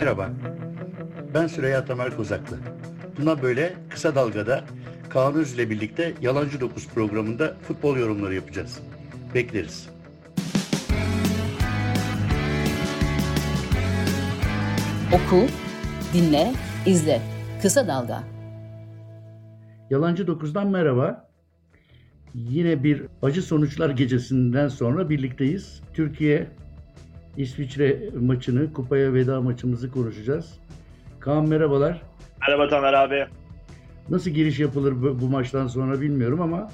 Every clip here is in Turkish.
Merhaba, ben Süreyya Tamer Kozaklı. Buna böyle kısa dalgada Kaan Öz ile birlikte Yalancı Dokuz programında futbol yorumları yapacağız. Bekleriz. Oku, dinle, izle. Kısa Dalga. Yalancı Dokuz'dan merhaba. Yine bir acı sonuçlar gecesinden sonra birlikteyiz. Türkiye İsviçre maçını, kupaya veda maçımızı konuşacağız. Kaan merhabalar. Merhaba Tamer abi. Nasıl giriş yapılır bu, bu maçtan sonra bilmiyorum ama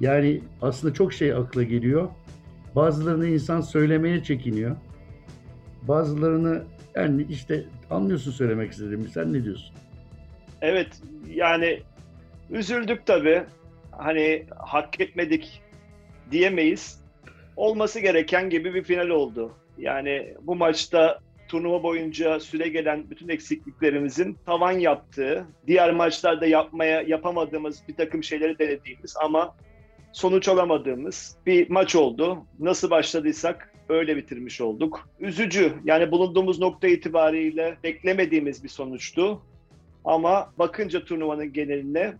yani aslında çok şey akla geliyor. Bazılarını insan söylemeye çekiniyor. Bazılarını yani işte anlıyorsun söylemek istediğimi. Sen ne diyorsun? Evet yani üzüldük tabii. Hani hak etmedik diyemeyiz. Olması gereken gibi bir final oldu. Yani bu maçta turnuva boyunca süre gelen bütün eksikliklerimizin tavan yaptığı, diğer maçlarda yapmaya yapamadığımız bir takım şeyleri denediğimiz ama sonuç alamadığımız bir maç oldu. Nasıl başladıysak öyle bitirmiş olduk. Üzücü. Yani bulunduğumuz nokta itibariyle beklemediğimiz bir sonuçtu. Ama bakınca turnuvanın geneline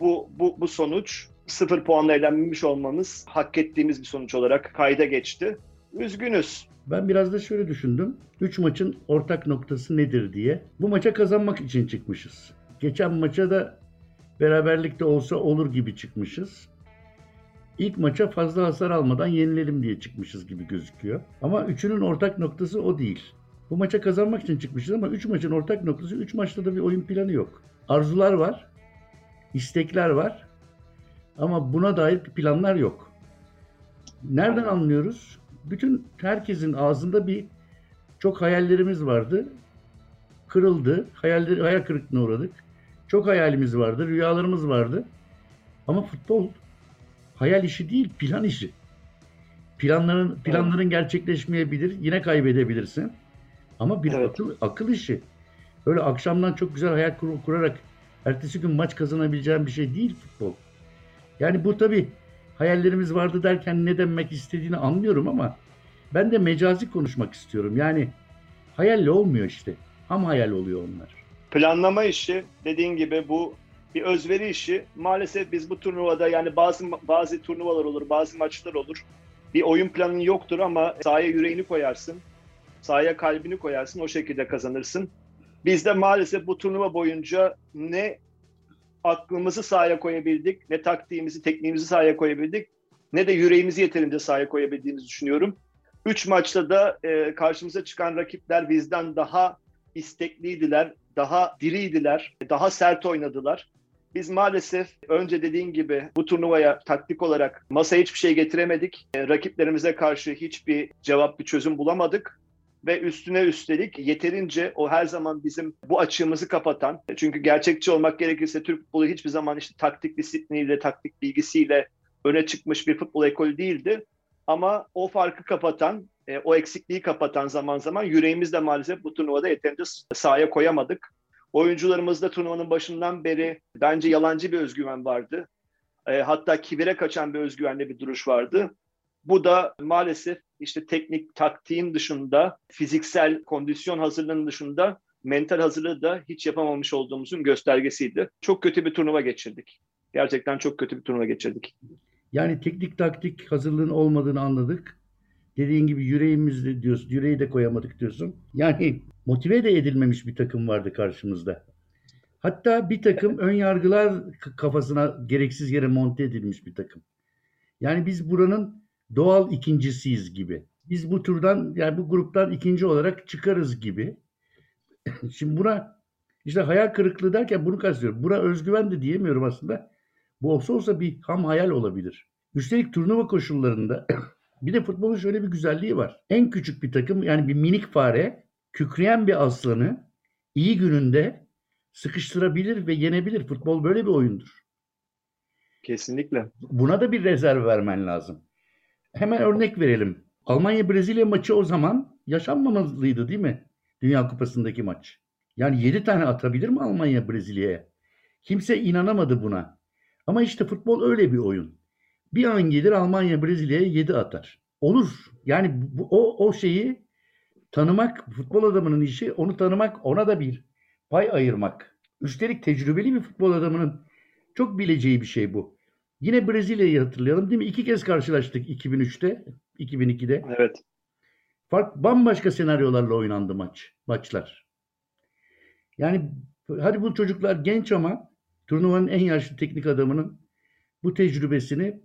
bu, bu, bu sonuç sıfır puanla elenmemiş olmamız hak ettiğimiz bir sonuç olarak kayda geçti. Üzgünüz. Ben biraz da şöyle düşündüm. Üç maçın ortak noktası nedir diye. Bu maça kazanmak için çıkmışız. Geçen maça da beraberlikte olsa olur gibi çıkmışız. İlk maça fazla hasar almadan yenilelim diye çıkmışız gibi gözüküyor. Ama üçünün ortak noktası o değil. Bu maça kazanmak için çıkmışız ama üç maçın ortak noktası üç maçta da bir oyun planı yok. Arzular var, istekler var ama buna dair planlar yok. Nereden anlıyoruz? Bütün herkesin ağzında bir çok hayallerimiz vardı. Kırıldı. Hayalleri, hayal kırıklığına uğradık. Çok hayalimiz vardı, rüyalarımız vardı. Ama futbol hayal işi değil, plan işi. Planların planların gerçekleşmeyebilir, yine kaybedebilirsin. Ama bir Evet. akıl, akıl işi. Böyle akşamdan çok güzel hayal kur- kurarak ertesi gün maç kazanabileceğin bir şey değil futbol. Yani bu tabii hayallerimiz vardı derken ne demek istediğini anlıyorum ama ben de mecazi konuşmak istiyorum. Yani hayalle olmuyor işte. Ham hayal oluyor onlar. planlama işi dediğin gibi bu bir özveri işi. Maalesef biz bu turnuvada yani bazı bazı turnuvalar olur, bazı maçlar olur. Bir oyun planın yoktur ama sahaya yüreğini koyarsın. Sahaya kalbini koyarsın, o şekilde kazanırsın. Biz de maalesef bu turnuva boyunca ne aklımızı sahaya koyabildik, ne taktiğimizi, tekniğimizi sahaya koyabildik, ne de yüreğimizi yeterince sahaya koyabildiğimizi düşünüyorum. Üç maçta da e, karşımıza çıkan rakipler bizden daha istekliydiler, daha diriydiler, daha sert oynadılar. Biz maalesef önce dediğin gibi bu turnuvaya taktik olarak masaya hiçbir şey getiremedik. E, rakiplerimize karşı hiçbir cevap, bir çözüm bulamadık. Ve üstüne üstelik yeterince o her zaman bizim bu açığımızı kapatan, çünkü gerçekçi olmak gerekirse Türk futbolu hiçbir zaman işte taktik disipliniyle, taktik bilgisiyle öne çıkmış bir futbol ekolü değildi. Ama o farkı kapatan, e, o eksikliği kapatan zaman zaman yüreğimizle maalesef bu turnuvada yeterince sahaya koyamadık. Oyuncularımızda turnuvanın başından beri bence yalancı bir özgüven vardı. E, hatta kibire kaçan bir özgüvenli bir duruş vardı. Bu da maalesef işte teknik taktiğin dışında, fiziksel kondisyon hazırlığının dışında mental hazırlığı da hiç yapamamış olduğumuzun göstergesiydi. Çok kötü bir turnuva geçirdik. Gerçekten çok kötü bir turnuva geçirdik. Yani teknik taktik hazırlığın olmadığını anladık. Dediğin gibi yüreğimizde diyorsun, yüreği de koyamadık diyorsun. Yani motive de edilmemiş bir takım vardı karşımızda. Hatta bir takım ön yargılar kafasına gereksiz yere monte edilmiş bir takım. Yani biz buranın doğal ikincisiyiz gibi. Biz bu turdan yani bu gruptan ikinci olarak çıkarız gibi. Şimdi buna işte hayal kırıklığı derken bunu kastediyorum. Buna özgüven de diyemiyorum aslında. Bu olsa olsa bir ham hayal olabilir. Üstelik turnuva koşullarında bir de futbolun şöyle bir güzelliği var. En küçük bir takım yani bir minik fare kükreyen bir aslanı iyi gününde sıkıştırabilir ve yenebilir. Futbol böyle bir oyundur. Kesinlikle. Buna da bir rezerv vermen lazım. Hemen örnek verelim. Almanya-Brezilya maçı o zaman yaşanmamalıydı değil mi? Dünya Kupası'ndaki maç. Yani 7 tane atabilir mi Almanya Brezilya'ya? Kimse inanamadı buna. Ama işte futbol öyle bir oyun. Bir an gelir Almanya Brezilya'ya 7 atar. Olur. Yani bu, o, o şeyi tanımak, futbol adamının işi onu tanımak, ona da bir pay ayırmak. Üstelik tecrübeli bir futbol adamının çok bileceği bir şey bu. Yine Brezilya'yı hatırlayalım değil mi? İki kez karşılaştık 2003'te, 2002'de. Evet. Fark bambaşka senaryolarla oynandı maç, maçlar. Yani hadi bu çocuklar genç ama turnuvanın en yaşlı teknik adamının bu tecrübesini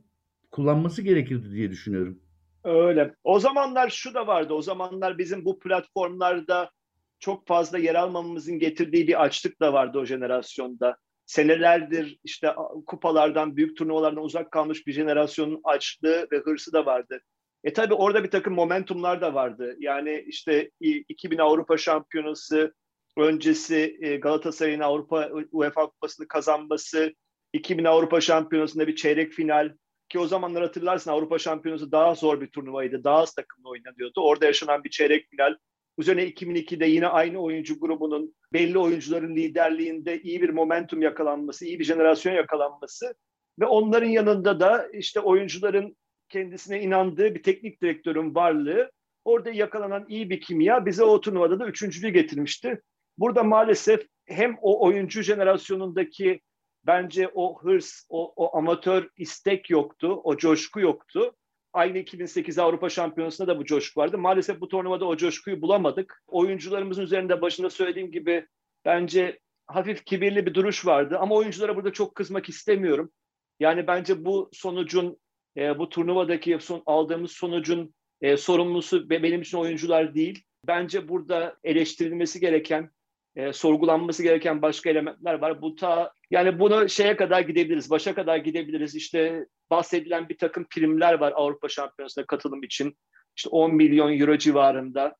kullanması gerekirdi diye düşünüyorum. Öyle. O zamanlar şu da vardı. O zamanlar bizim bu platformlarda çok fazla yer almamamızın getirdiği bir açlık da vardı o jenerasyonda. Senelerdir işte kupalardan, büyük turnuvalardan uzak kalmış bir jenerasyonun açlığı ve hırsı da vardı. E tabi orada bir takım momentumlar da vardı. Yani işte 2000 Avrupa Şampiyonası öncesi e, Galatasaray'ın Avrupa UEFA Kupası'nı kazanması, 2000 Avrupa Şampiyonası'nda bir çeyrek final ki o zamanlar hatırlarsın Avrupa Şampiyonası daha zor bir turnuvaydı. Daha az takımla oynanıyordu. Orada yaşanan bir çeyrek final. Üzerine 2002'de yine aynı oyuncu grubunun belli oyuncuların liderliğinde iyi bir momentum yakalanması, iyi bir jenerasyon yakalanması ve onların yanında da işte oyuncuların kendisine inandığı bir teknik direktörün varlığı orada yakalanan iyi bir kimya bize o turnuvada da üçüncülüğü getirmişti. Burada maalesef hem o oyuncu jenerasyonundaki bence o hırs, o, o amatör istek yoktu, o coşku yoktu. Aynı 2008 Avrupa Şampiyonası'nda da bu coşku vardı. Maalesef bu turnuvada o coşkuyu bulamadık. Oyuncularımızın üzerinde başında söylediğim gibi bence hafif kibirli bir duruş vardı. Ama oyunculara burada çok kızmak istemiyorum. Yani bence bu sonucun, e, bu turnuvadaki son, aldığımız sonucun e, sorumlusu benim için oyuncular değil. Bence burada eleştirilmesi gereken, e, sorgulanması gereken başka elementler var. Bu ta yani bunu şeye kadar gidebiliriz, başa kadar gidebiliriz. İşte bahsedilen bir takım primler var Avrupa Şampiyonası'na katılım için. İşte 10 milyon euro civarında.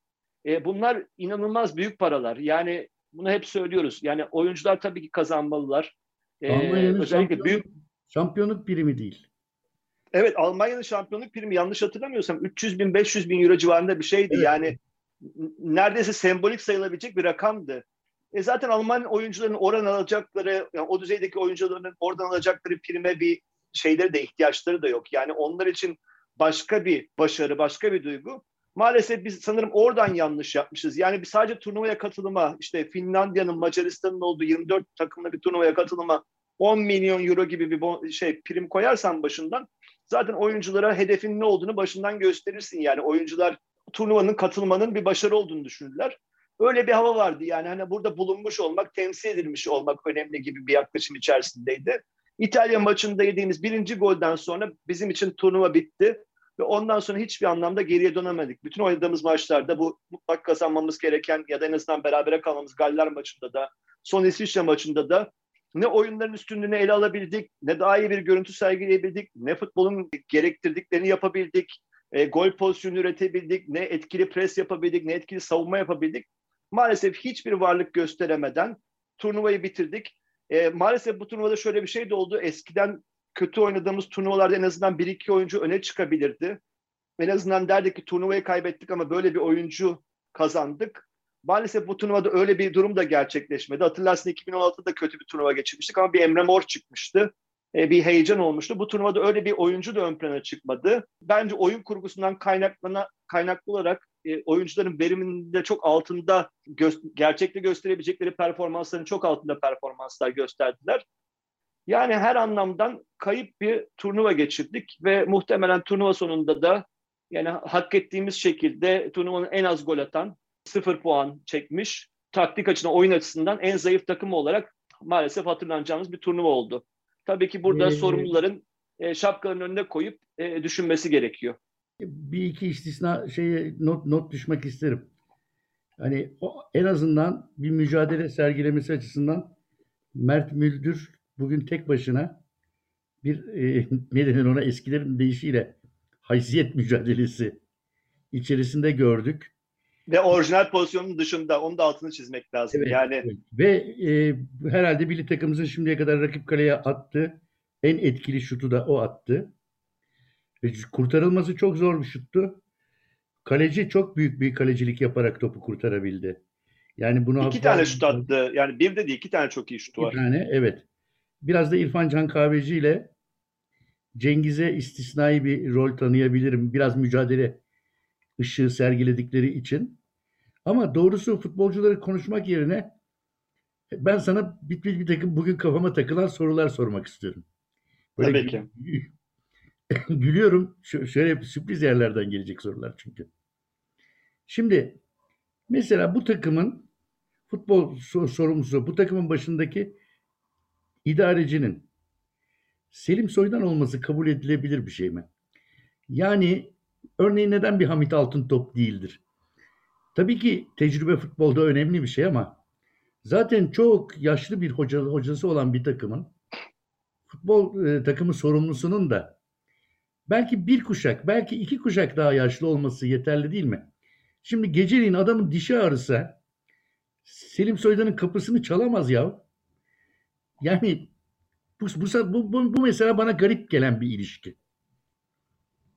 E, bunlar inanılmaz büyük paralar. Yani bunu hep söylüyoruz. Yani oyuncular tabii ki kazanmalılar. E, Almanya'nın özellikle büyük şampiyonluk primi değil. Evet Almanya'nın şampiyonluk primi yanlış hatırlamıyorsam 300 bin 500 bin euro civarında bir şeydi. Evet. Yani neredeyse sembolik sayılabilecek bir rakamdı. E zaten Alman oyuncuların oran alacakları, yani o düzeydeki oyuncuların oradan alacakları prime bir şeyleri de ihtiyaçları da yok. Yani onlar için başka bir başarı, başka bir duygu. Maalesef biz sanırım oradan yanlış yapmışız. Yani biz sadece turnuvaya katılıma, işte Finlandiya'nın, Macaristan'ın olduğu 24 takımlı bir turnuvaya katılıma 10 milyon euro gibi bir şey prim koyarsan başından zaten oyunculara hedefin ne olduğunu başından gösterirsin. Yani oyuncular turnuvanın katılmanın bir başarı olduğunu düşündüler. Öyle bir hava vardı yani hani burada bulunmuş olmak, temsil edilmiş olmak önemli gibi bir yaklaşım içerisindeydi. İtalya maçında yediğimiz birinci golden sonra bizim için turnuva bitti ve ondan sonra hiçbir anlamda geriye dönemedik. Bütün oynadığımız maçlarda bu mutlak kazanmamız gereken ya da en azından berabere kalmamız Galler maçında da, son İsviçre maçında da ne oyunların üstünlüğünü ele alabildik, ne daha iyi bir görüntü sergileyebildik, ne futbolun gerektirdiklerini yapabildik, e, gol pozisyonu üretebildik, ne etkili pres yapabildik, ne etkili savunma yapabildik maalesef hiçbir varlık gösteremeden turnuvayı bitirdik. E, maalesef bu turnuvada şöyle bir şey de oldu. Eskiden kötü oynadığımız turnuvalarda en azından bir iki oyuncu öne çıkabilirdi. En azından derdik ki turnuvayı kaybettik ama böyle bir oyuncu kazandık. Maalesef bu turnuvada öyle bir durum da gerçekleşmedi. Hatırlarsın 2016'da kötü bir turnuva geçirmiştik ama bir Emre Mor çıkmıştı. E, bir heyecan olmuştu. Bu turnuvada öyle bir oyuncu da ön plana çıkmadı. Bence oyun kurgusundan kaynaklı olarak e, oyuncuların veriminde çok altında gö- gerçekte gösterebilecekleri performansların çok altında performanslar gösterdiler. Yani her anlamdan kayıp bir turnuva geçirdik ve muhtemelen turnuva sonunda da yani hak ettiğimiz şekilde turnuvanın en az gol atan sıfır puan çekmiş taktik açısından oyun açısından en zayıf takım olarak maalesef hatırlanacağımız bir turnuva oldu. Tabii ki burada sorumluların e, şapkalarının önüne koyup e, düşünmesi gerekiyor bir iki istisna şeye not not düşmek isterim. Hani o, en azından bir mücadele sergilemesi açısından Mert Müldür bugün tek başına bir e, ne denir ona eskilerin deyişiyle haysiyet mücadelesi içerisinde gördük. Ve orijinal pozisyonun dışında onu da altını çizmek lazım. Evet, yani evet. ve e, herhalde milli takımımızın şimdiye kadar rakip kaleye attığı en etkili şutu da o attı. Ve kurtarılması çok zor bir şuttu. Kaleci çok büyük bir kalecilik yaparak topu kurtarabildi. Yani bunu iki tane şut attı. Yani bir de değil iki tane çok iyi şutu var. İki tane evet. Biraz da İrfan Can Kahveci ile Cengiz'e istisnai bir rol tanıyabilirim. Biraz mücadele ışığı sergiledikleri için. Ama doğrusu futbolcuları konuşmak yerine ben sana bir, bir, bir takım bugün kafama takılan sorular sormak istiyorum. Tabii ki. Gülüyorum. Ş- şöyle sürpriz yerlerden gelecek sorular çünkü. Şimdi mesela bu takımın futbol so- sorumlusu, bu takımın başındaki idarecinin Selim Soydan olması kabul edilebilir bir şey mi? Yani örneğin neden bir Hamit Altıntop değildir? Tabii ki tecrübe futbolda önemli bir şey ama zaten çok yaşlı bir hoca, hocası olan bir takımın futbol e, takımı sorumlusunun da belki bir kuşak, belki iki kuşak daha yaşlı olması yeterli değil mi? Şimdi geceliğin adamın dişi ağrısa Selim Soydan'ın kapısını çalamaz ya. Yani bu, bu, bu, bu, mesela bana garip gelen bir ilişki.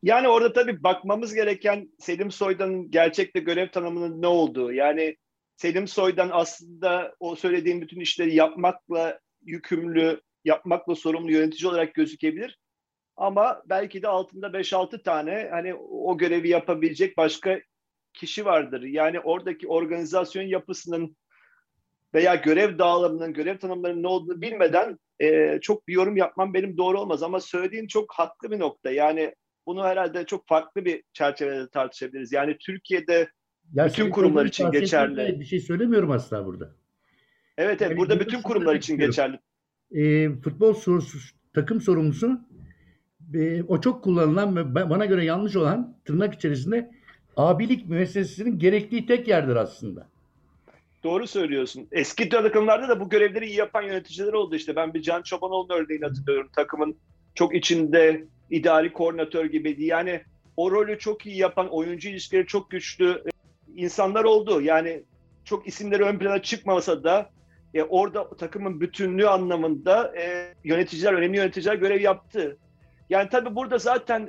Yani orada tabii bakmamız gereken Selim Soydan'ın gerçekte görev tanımının ne olduğu. Yani Selim Soydan aslında o söylediğim bütün işleri yapmakla yükümlü, yapmakla sorumlu yönetici olarak gözükebilir. Ama belki de altında 5-6 tane hani o görevi yapabilecek başka kişi vardır. Yani oradaki organizasyon yapısının veya görev dağılımının, görev tanımlarının ne olduğunu bilmeden e, çok bir yorum yapmam benim doğru olmaz. Ama söylediğin çok haklı bir nokta. Yani bunu herhalde çok farklı bir çerçevede tartışabiliriz. Yani Türkiye'de Ya Bütün kurumlar için geçerli. Bir şey söylemiyorum asla burada. evet evet Yani burada bütün kurumlar için geçerli. e, futbol sorusu, takım sorumlusu e, o çok kullanılan ve bana göre yanlış olan tırnak içerisinde abilik müessesesinin gerektiği tek yerdir aslında. Doğru söylüyorsun. Eski takımlarda da bu görevleri iyi yapan yöneticiler oldu işte. Ben bir Can Çobanoğlu örneğini hatırlıyorum. Takımın çok içinde idari koordinatör gibiydi. Yani o rolü çok iyi yapan, oyuncu ilişkileri çok güçlü e, insanlar oldu. Yani çok isimleri ön plana çıkmasa da e, orada takımın bütünlüğü anlamında e, yöneticiler, önemli yöneticiler görev yaptı. Yani tabii burada zaten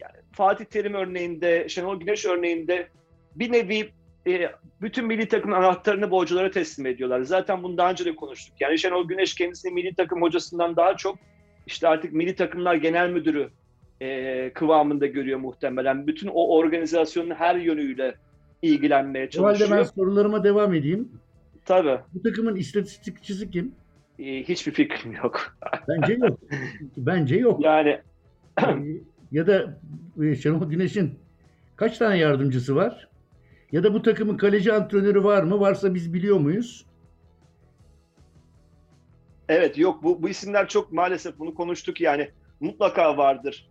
yani Fatih Terim örneğinde, Şenol Güneş örneğinde bir nevi e, bütün milli takımın anahtarını bu hocalara teslim ediyorlar. Zaten bunu daha önce de konuştuk. Yani Şenol Güneş kendisini milli takım hocasından daha çok işte artık milli takımlar genel müdürü e, kıvamında görüyor muhtemelen. Bütün o organizasyonun her yönüyle ilgilenmeye O halde ben çalışıyor. sorularıma devam edeyim. Tabii. Bu takımın istatistikçisi kim? E, hiçbir fikrim yok. Bence yok. Bence yok. Yani ya da e, Şenol Güneş'in kaç tane yardımcısı var? Ya da bu takımın kaleci antrenörü var mı? Varsa biz biliyor muyuz? Evet yok bu, bu isimler çok maalesef bunu konuştuk yani mutlaka vardır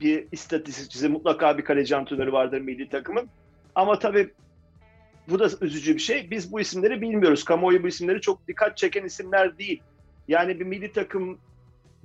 bir istatistikçisi mutlaka bir kaleci antrenörü vardır milli takımın ama tabii bu da üzücü bir şey biz bu isimleri bilmiyoruz kamuoyu bu isimleri çok dikkat çeken isimler değil yani bir milli takım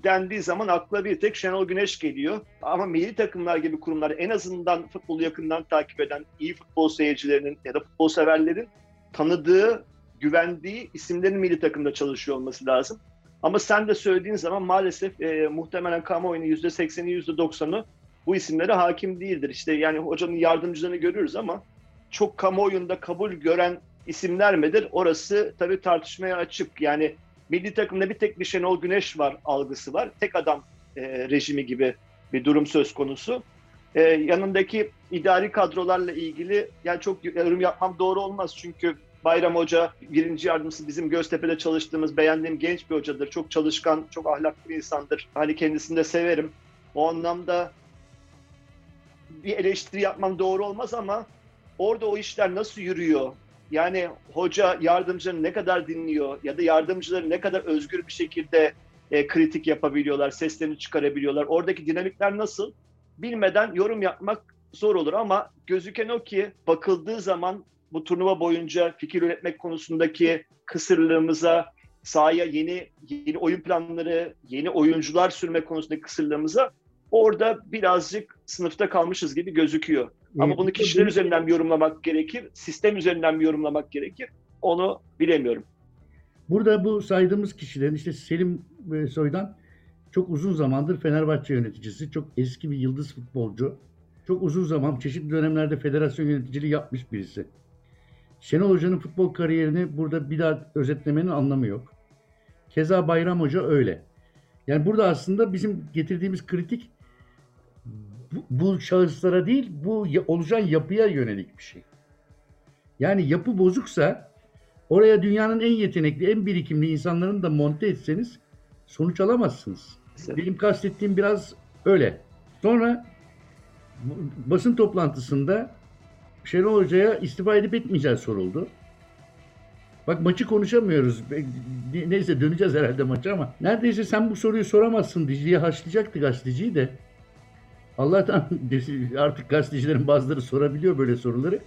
dendiği zaman akla bir tek Şenol Güneş geliyor ama milli takımlar gibi kurumlar en azından futbolu yakından takip eden iyi futbol seyircilerinin ya da futbol severlerin tanıdığı güvendiği isimlerin milli takımda çalışıyor olması lazım. Ama sen de söylediğin zaman maalesef e, muhtemelen kamuoyunun %80'i %90'ı bu isimlere hakim değildir. İşte yani hocanın yardımcılarını görüyoruz ama çok kamuoyunda kabul gören isimler midir? Orası tabii tartışmaya açık. Yani milli takımda bir tek bir Şenol Güneş var algısı var. Tek adam e, rejimi gibi bir durum söz konusu. E, yanındaki idari kadrolarla ilgili yani çok yorum yapmam doğru olmaz çünkü Bayram Hoca birinci yardımcısı bizim Göztepe'de çalıştığımız beğendiğim genç bir hocadır. Çok çalışkan, çok ahlaklı bir insandır. Hani kendisini de severim. O anlamda bir eleştiri yapmam doğru olmaz ama orada o işler nasıl yürüyor? Yani hoca yardımcıları ne kadar dinliyor ya da yardımcıları ne kadar özgür bir şekilde e, kritik yapabiliyorlar, seslerini çıkarabiliyorlar. Oradaki dinamikler nasıl? Bilmeden yorum yapmak zor olur ama gözüken o ki bakıldığı zaman bu turnuva boyunca fikir üretmek konusundaki kısırlığımıza, sahaya yeni yeni oyun planları, yeni oyuncular sürme konusundaki kısırlığımıza orada birazcık sınıfta kalmışız gibi gözüküyor. Ama bunu kişiler üzerinden bir yorumlamak gerekir, sistem üzerinden bir yorumlamak gerekir. Onu bilemiyorum. Burada bu saydığımız kişilerin işte Selim e, Soydan çok uzun zamandır Fenerbahçe yöneticisi, çok eski bir yıldız futbolcu. Çok uzun zaman çeşitli dönemlerde federasyon yöneticiliği yapmış birisi. Şenol Hoca'nın futbol kariyerini burada bir daha özetlemenin anlamı yok. Keza Bayram Hoca öyle. Yani burada aslında bizim getirdiğimiz kritik bu, bu şahıslara değil, bu oluşan yapıya yönelik bir şey. Yani yapı bozuksa oraya dünyanın en yetenekli, en birikimli insanlarını da monte etseniz sonuç alamazsınız. Benim kastettiğim biraz öyle. Sonra basın toplantısında Şenol Hoca'ya istifa edip etmeyeceği soruldu. Bak maçı konuşamıyoruz. Neyse döneceğiz herhalde maça ama neredeyse sen bu soruyu soramazsın diye haşlayacaktı gazeteciyi de. Allah'tan artık gazetecilerin bazıları sorabiliyor böyle soruları.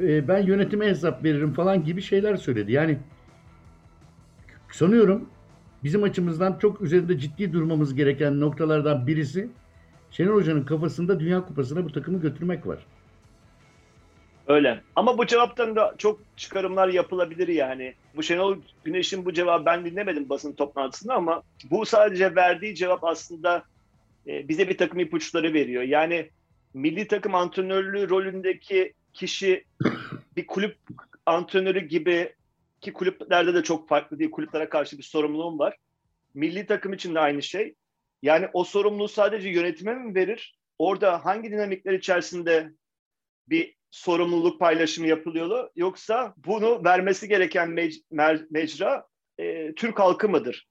E, Ben yönetime hesap veririm falan gibi şeyler söyledi. Yani sanıyorum bizim açımızdan çok üzerinde ciddi durmamız gereken noktalardan birisi Şenol Hoca'nın kafasında Dünya Kupası'na bu takımı götürmek var. Öyle. Ama bu cevaptan da çok çıkarımlar yapılabilir yani. Bu Şenol Güneş'in bu cevabı ben dinlemedim basın toplantısında ama bu sadece verdiği cevap aslında e, bize bir takım ipuçları veriyor. Yani milli takım antrenörlüğü rolündeki kişi bir kulüp antrenörü gibi ki kulüplerde de çok farklı değil. Kulüplere karşı bir sorumluluğum var. Milli takım için de aynı şey. Yani o sorumluluğu sadece yönetime mi verir? Orada hangi dinamikler içerisinde bir sorumluluk paylaşımı yapılıyor yoksa bunu vermesi gereken mec- mecra e, Türk halkı mıdır?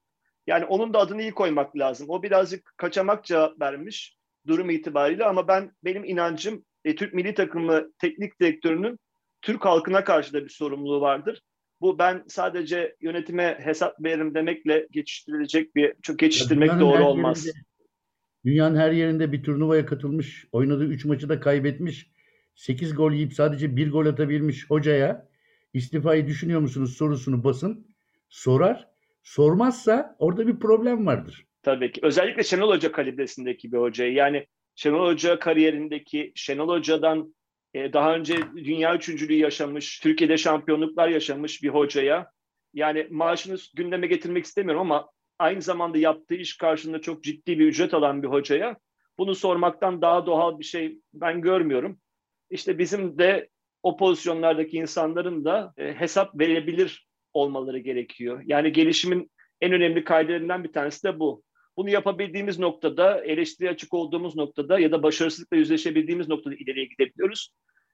Yani onun da adını iyi koymak lazım. O birazcık kaçamak cevap vermiş durum itibariyle ama ben benim inancım e, Türk milli takımı teknik direktörünün Türk halkına karşı da bir sorumluluğu vardır. Bu ben sadece yönetime hesap veririm demekle geçiştirilecek bir çok geçiştirmek Dünyanın doğru olmaz. yerinde- dünyanın her yerinde bir turnuvaya katılmış, oynadığı 3 maçı da kaybetmiş, 8 gol yiyip sadece 1 gol atabilmiş hocaya istifayı düşünüyor musunuz sorusunu basın sorar. Sormazsa orada bir problem vardır. Tabii ki. Özellikle Şenol Hoca kalibresindeki bir hocayı. Yani Şenol Hoca kariyerindeki Şenol Hoca'dan e, daha önce dünya üçüncülüğü yaşamış, Türkiye'de şampiyonluklar yaşamış bir hocaya yani maaşını gündeme getirmek istemiyorum ama aynı zamanda yaptığı iş karşılığında çok ciddi bir ücret alan bir hocaya bunu sormaktan daha doğal bir şey ben görmüyorum. İşte bizim de o pozisyonlardaki insanların da e, hesap verebilir olmaları gerekiyor. Yani gelişimin en önemli kaydelerinden bir tanesi de bu. Bunu yapabildiğimiz noktada, eleştiri açık olduğumuz noktada ya da başarısızlıkla yüzleşebildiğimiz noktada ileriye gidebiliyoruz.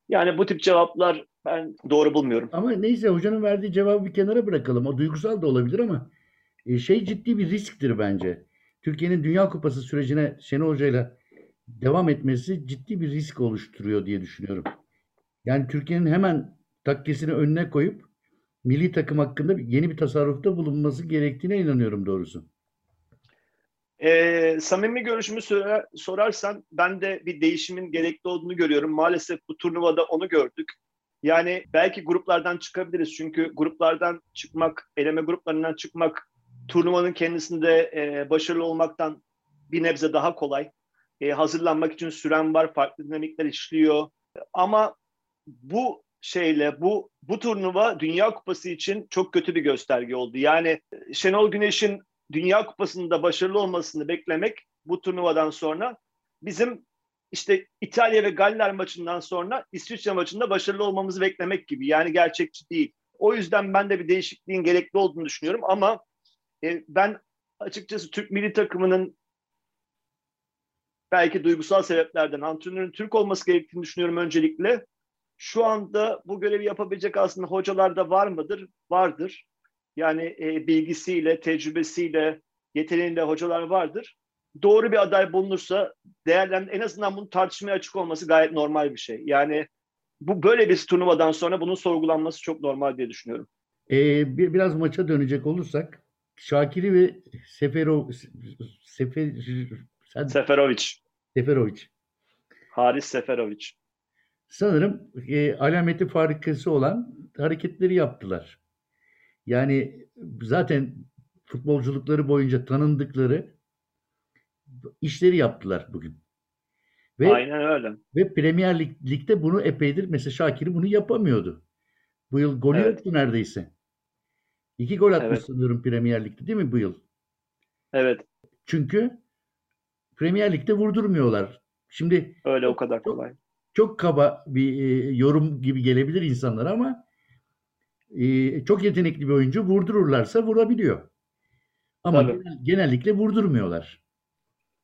Yani bu tip cevaplar ben doğru bulmuyorum. Ama neyse hocanın verdiği cevabı bir kenara bırakalım. O duygusal da olabilir ama e, şey ciddi bir risktir bence. Türkiye'nin Dünya Kupası sürecine Şenol Hoca'yla devam etmesi ciddi bir risk oluşturuyor diye düşünüyorum. Yani Türkiye'nin hemen takkesini önüne koyup milli takım hakkında yeni bir tasarrufta bulunması gerektiğine inanıyorum doğrusu. Ee, samimi görüşümü sorar- sorarsan ben de bir değişimin gerekli olduğunu görüyorum. Maalesef bu turnuvada onu gördük. Yani belki gruplardan çıkabiliriz. Çünkü gruplardan çıkmak, eleme gruplarından çıkmak turnuvanın kendisinde e, başarılı olmaktan bir nebze daha kolay. E, hazırlanmak için süren var, farklı dinamikler işliyor. Ama bu şeyle bu bu turnuva Dünya Kupası için çok kötü bir gösterge oldu. Yani Şenol Güneş'in Dünya Kupası'nda başarılı olmasını beklemek bu turnuvadan sonra bizim işte İtalya ve Galler maçından sonra İsviçre maçında başarılı olmamızı beklemek gibi. Yani gerçekçi değil. O yüzden ben de bir değişikliğin gerekli olduğunu düşünüyorum ama e, ben açıkçası Türk milli takımının belki duygusal sebeplerden antrenörün Türk olması gerektiğini düşünüyorum öncelikle. Şu anda bu görevi yapabilecek aslında hocalar da var mıdır? Vardır. Yani e, bilgisiyle, tecrübesiyle, yeteneğiyle hocalar vardır. Doğru bir aday bulunursa değerlen en azından bunun tartışmaya açık olması gayet normal bir şey. Yani bu böyle bir turnuvadan sonra bunun sorgulanması çok normal diye düşünüyorum. Ee, bir, biraz maça dönecek olursak Şakiri ve Sefero Sefer, sen, Seferovic, Seferovic Haris Seferovic. Sanırım e, alameti farikası olan hareketleri yaptılar. Yani zaten futbolculukları boyunca tanındıkları işleri yaptılar bugün. Ve Aynen öyle. ve Premier Lig, Lig'de bunu epeydir mesela Şakiri bunu yapamıyordu. Bu yıl golü Evet. yoktu neredeyse. İki gol atmış Evet. sanıyorum Premier Lig'de değil mi bu yıl? Evet, Çünkü Premier Lig'de vurdurmuyorlar. Şimdi öyle o kadar kolay. Çok kaba bir e, yorum gibi gelebilir insanlara ama e, çok yetenekli bir oyuncu vurdururlarsa vurabiliyor. Ama Tabii. genel- genellikle vurdurmuyorlar.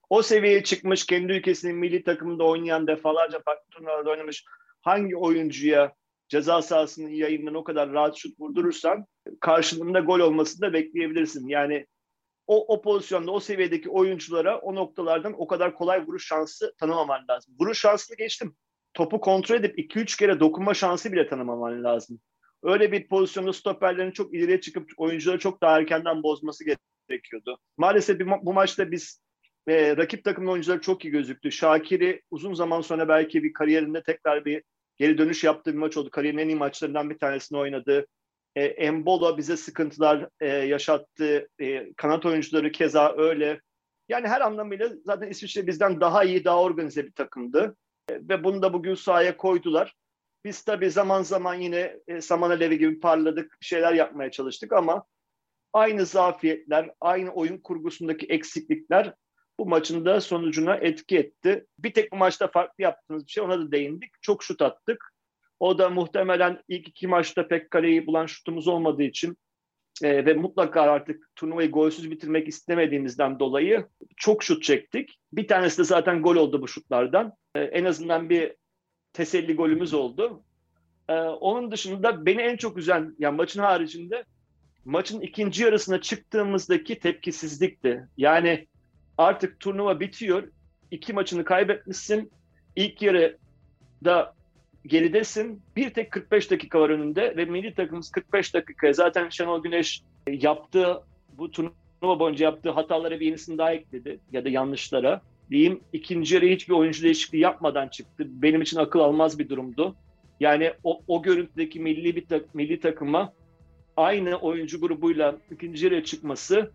o seviyeye çıkmış, kendi ülkesinin milli takımında oynayan, defalarca farklı turnuvalarda oynamış hangi oyuncuya ceza sahasının yayından o kadar rahat şut vurdurursan karşılığında gol olmasını da bekleyebilirsin. Yani o, o pozisyonda o seviyedeki oyunculara o noktalardan o kadar kolay vuruş şansı tanımaman lazım. Vuruş şansını geçtim. Topu kontrol edip 2-3 kere dokunma şansı bile tanımaman lazım. Öyle bir pozisyonda stoperlerin çok ileriye çıkıp oyuncuları çok daha erkenden bozması gerekiyordu. Maalesef bu maçta biz e, rakip takımın oyuncuları çok iyi gözüktü. Şakir'i uzun zaman sonra belki bir kariyerinde tekrar bir geri dönüş yaptığı bir maç oldu. Kariyerin en iyi maçlarından bir tanesini oynadı. E, Embolo bize sıkıntılar e, yaşattı. E, kanat oyuncuları keza öyle. Yani her anlamıyla zaten İsviçre bizden daha iyi, daha organize bir takımdı. Ve bunu da bugün sahaya koydular. Biz tabii zaman zaman yine e, saman alevi gibi parladık, şeyler yapmaya çalıştık ama aynı zafiyetler, aynı oyun kurgusundaki eksiklikler bu maçın da sonucuna etki etti. Bir tek bu maçta farklı yaptığımız bir şey ona da değindik. Çok şut attık. O da muhtemelen ilk iki maçta pek kaleyi bulan şutumuz olmadığı için e, ve mutlaka artık turnuvayı golsüz bitirmek istemediğimizden dolayı çok şut çektik. Bir tanesi de zaten gol oldu bu şutlardan. E, en azından bir teselli golümüz oldu. E, onun dışında beni en çok üzen, yani maçın haricinde maçın ikinci yarısına çıktığımızdaki tepkisizlikti. Yani artık turnuva bitiyor. İki maçını kaybetmişsin. İlk yarıda geridesin. Bir tek 45 dakika var önünde ve milli takımımız 45 dakikaya zaten Şenol Güneş yaptığı bu turnuva boyunca yaptığı hatalara bir yenisini daha ekledi ya da yanlışlara. Diyeyim ikinci yarı hiçbir oyuncu değişikliği yapmadan çıktı. Benim için akıl almaz bir durumdu. Yani o, o görüntüdeki milli bir tak, milli takıma aynı oyuncu grubuyla ikinci yarıya çıkması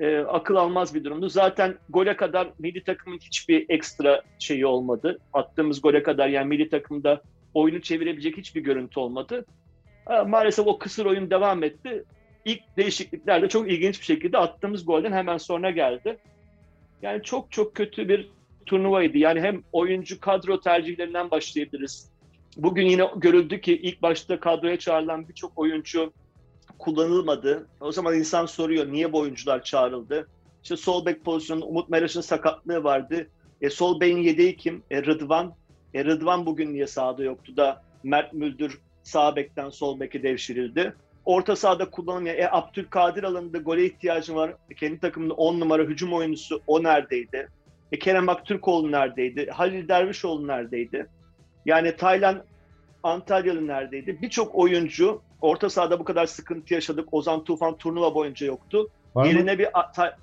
e, akıl almaz bir durumdu. Zaten gole kadar milli takımın hiçbir ekstra şeyi olmadı. Attığımız gole kadar yani milli takımda oyunu çevirebilecek hiçbir görüntü olmadı. Maalesef o kısır oyun devam etti. İlk değişiklikler de çok ilginç bir şekilde attığımız golden hemen sonra geldi. Yani çok çok kötü bir turnuvaydı. Yani hem oyuncu kadro tercihlerinden başlayabiliriz. Bugün yine görüldü ki ilk başta kadroya çağrılan birçok oyuncu kullanılmadı. O zaman insan soruyor niye bu oyuncular çağrıldı? İşte sol bek pozisyonunda Umut Meraş'ın sakatlığı vardı. E, sol beyin yedeği kim? E, Rıdvan. E, Rıdvan bugün niye sahada yoktu da Mert Müldür sağ bekten sol beke devşirildi. Orta sahada kullanılmıyor. E, Abdülkadir alındı. Gole ihtiyacı var. E, kendi takımında 10 numara hücum oyuncusu o neredeydi? E, Kerem Aktürkoğlu neredeydi? Halil Dervişoğlu neredeydi? Yani Taylan Antalyalı neredeydi? Birçok oyuncu orta sahada bu kadar sıkıntı yaşadık. Ozan Tufan turnuva boyunca yoktu. Var mı? Yerine bir ta-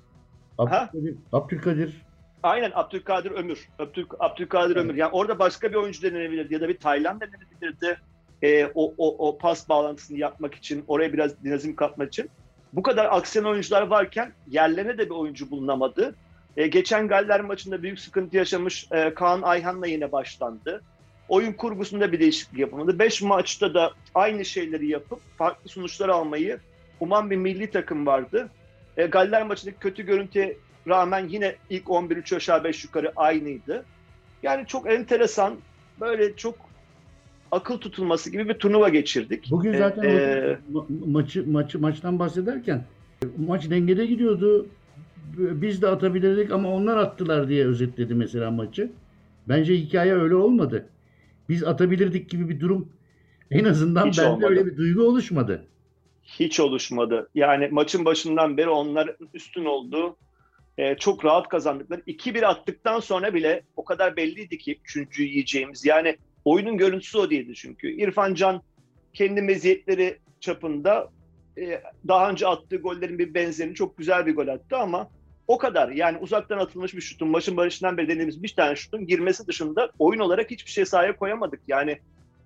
Abdülkadir, Abdülkadir aynen Abdülkadir Ömür. Abdül, Abdülkadir Evet. Ömür. Yani orada başka bir oyuncu denenebilirdi ya da bir Taylan denenebilirdi. Ee, o, o, o pas bağlantısını yapmak için, oraya biraz dinamizm katmak için. Bu kadar aksiyon oyuncular varken yerlerine de bir oyuncu bulunamadı. Ee, geçen Galler maçında büyük sıkıntı yaşamış e, Kaan Ayhan'la yine başlandı. Oyun kurgusunda bir değişiklik yapılmadı. Beş maçta da aynı şeyleri yapıp farklı sonuçlar almayı uman bir milli takım vardı. E, Galler maçındaki kötü görüntüye rağmen yine ilk 11 3 aşağı 5 yukarı aynıydı. Yani çok enteresan, böyle çok akıl tutulması gibi bir turnuva geçirdik. Bugün E, zaten e, hocam ma- maçı maçı maçtan bahsederken maç dengede gidiyordu. Biz de atabilirdik ama onlar attılar diye özetledi mesela maçı. Bence hikaye öyle olmadı. Biz atabilirdik gibi bir durum en azından Hiç bende olmadı. öyle bir duygu oluşmadı. hiç oluşmadı. Yani maçın başından beri onların üstün olduğu, e, çok rahat kazandıkları. 2-1 attıktan sonra bile o kadar belliydi ki üçüncüyü yiyeceğimiz. Yani oyunun görüntüsü o değildi çünkü. İrfan Can kendi meziyetleri çapında e, daha önce attığı gollerin bir benzerini çok güzel bir gol attı ama o kadar. Yani uzaktan atılmış bir şutun, maçın başından beri dediğimiz bir tane şutun girmesi dışında oyun olarak hiçbir şey sahaya koyamadık. Yani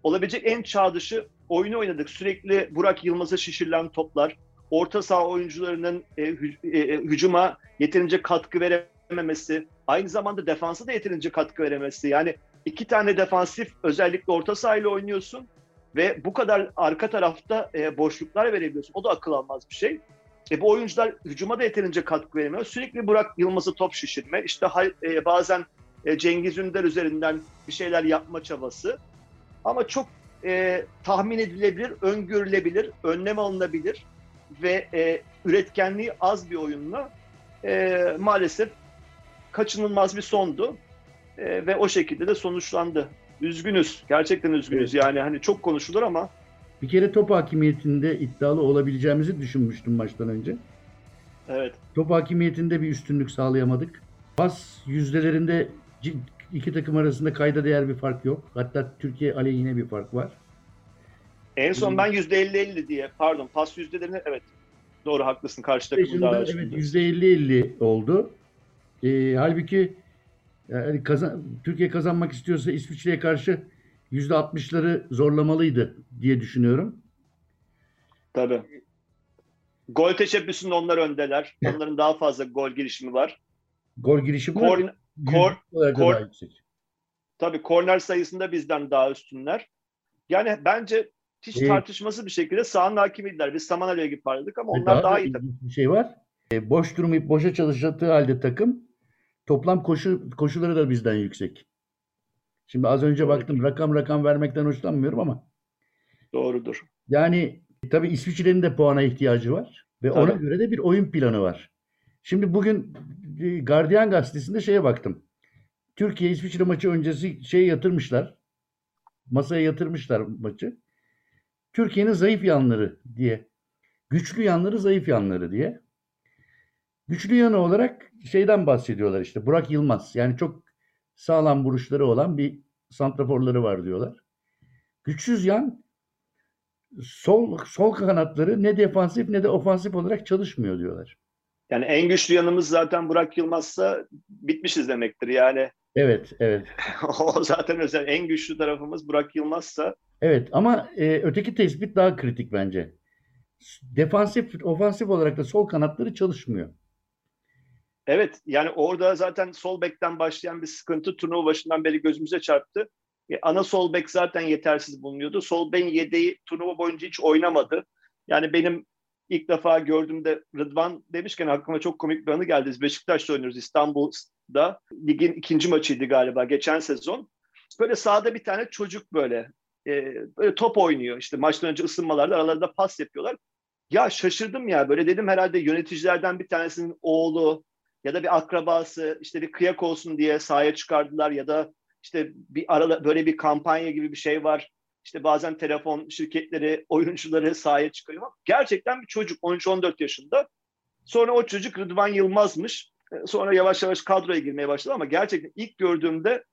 olabilecek en çağ dışı oyunu oynadık. Sürekli Burak Yılmaz'a şişirilen toplar, orta saha oyuncularının e, hü- e, hücuma yeterince katkı verememesi, aynı zamanda defansa da yeterince katkı verememesi. Yani iki tane defansif özellikle orta sahayla oynuyorsun ve bu kadar arka tarafta e, boşluklar verebiliyorsun. O da akıl almaz bir şey. E, bu oyuncular hücuma da yeterince katkı veremiyor. Sürekli Burak Yılmaz'ı top şişirme, işte e, bazen e, Cengiz Ünder üzerinden bir şeyler yapma çabası. Ama çok e, tahmin edilebilir, öngörülebilir, önlem alınabilir ve e, üretkenliği az bir oyunla e, maalesef kaçınılmaz bir sondu. E, ve o şekilde de sonuçlandı. üzgünüz. Gerçekten üzgünüz. Yani hani çok konuşulur ama Bir kere top hakimiyetinde iddialı olabileceğimizi düşünmüştüm maçtan önce. evet. Top hakimiyetinde bir üstünlük sağlayamadık. Pas yüzdelerinde iki takım arasında kayda değer bir fark yok. Hatta Türkiye aleyhine bir fark var. En son ben %50-50 diye pardon pas yüzdelerini evet doğru haklısın karşı takımın daha evet üstünde. %50-50 oldu. Ee, halbuki yani kazan, Türkiye kazanmak istiyorsa İsviçre'ye karşı %60'ları zorlamalıydı diye düşünüyorum. Tabii. Gol teşebbüsünde onlar öndeler. Onların daha fazla gol girişimi var. Gol girişi var. Korn, kor- yüzde kor- daha yüksek. tabii korner sayısında bizden daha üstünler. Yani bence hiç Evet. tartışmasız bir şekilde sahanın hakimiydiler. Biz Samanale'ye gibi parladık ama onlar daha, da iyi takım. bir şey var. E, boş durmayıp boşa çalıştığı halde takım toplam koşu koşuları da bizden yüksek. Şimdi az önce Doğru. baktım rakam rakam vermekten hoşlanmıyorum ama Doğrudur. yani tabii İsviçre'nin de puana ihtiyacı var ve Tabii. ona göre de bir oyun planı var. Şimdi bugün e, Guardian gazetesinde şeye baktım. Türkiye İsviçre maçı öncesi şey yatırmışlar. Masaya yatırmışlar maçı. Türkiye'nin zayıf yanları diye. Güçlü yanları, zayıf yanları diye. Güçlü yanı olarak şeyden bahsediyorlar işte. Burak Yılmaz. Yani çok sağlam vuruşları olan bir santraforları var diyorlar. Güçsüz yan sol sol kanatları ne defansif ne de ofansif olarak çalışmıyor diyorlar. Yani en güçlü yanımız zaten Burak Yılmaz'sa bitmişiz demektir. Yani Evet, evet. o zaten özel en güçlü tarafımız Burak Yılmaz'sa Evet ama e, öteki tespit daha kritik bence. Defansif, ofansif olarak da sol kanatları çalışmıyor. Evet yani orada zaten sol bekten başlayan bir sıkıntı turnuva başından beri gözümüze çarptı. E, ana sol bek zaten yetersiz bulunuyordu. Sol bekin yedeği turnuva boyunca hiç oynamadı. Yani benim ilk defa gördüğümde Rıdvan demişken aklıma çok komik bir anı geldi. Biz Beşiktaş'ta oynuyoruz İstanbul'da. Ligin ikinci maçıydı galiba geçen sezon. Böyle sahada bir tane çocuk böyle, e, böyle top oynuyor. İşte maçtan önce ısınmalarda aralarında pas yapıyorlar. Ya şaşırdım ya böyle dedim herhalde yöneticilerden bir tanesinin oğlu ya da bir akrabası işte bir kıyak olsun diye sahaya çıkardılar ya da işte bir arada böyle bir kampanya gibi bir şey var. İşte bazen telefon şirketleri oyuncuları sahaya çıkarıyor. Gerçekten bir çocuk 13-14 yaşında. Sonra o çocuk Rıdvan Yılmaz'mış. E, Sonra yavaş yavaş kadroya girmeye başladı ama gerçekten ilk gördüğümde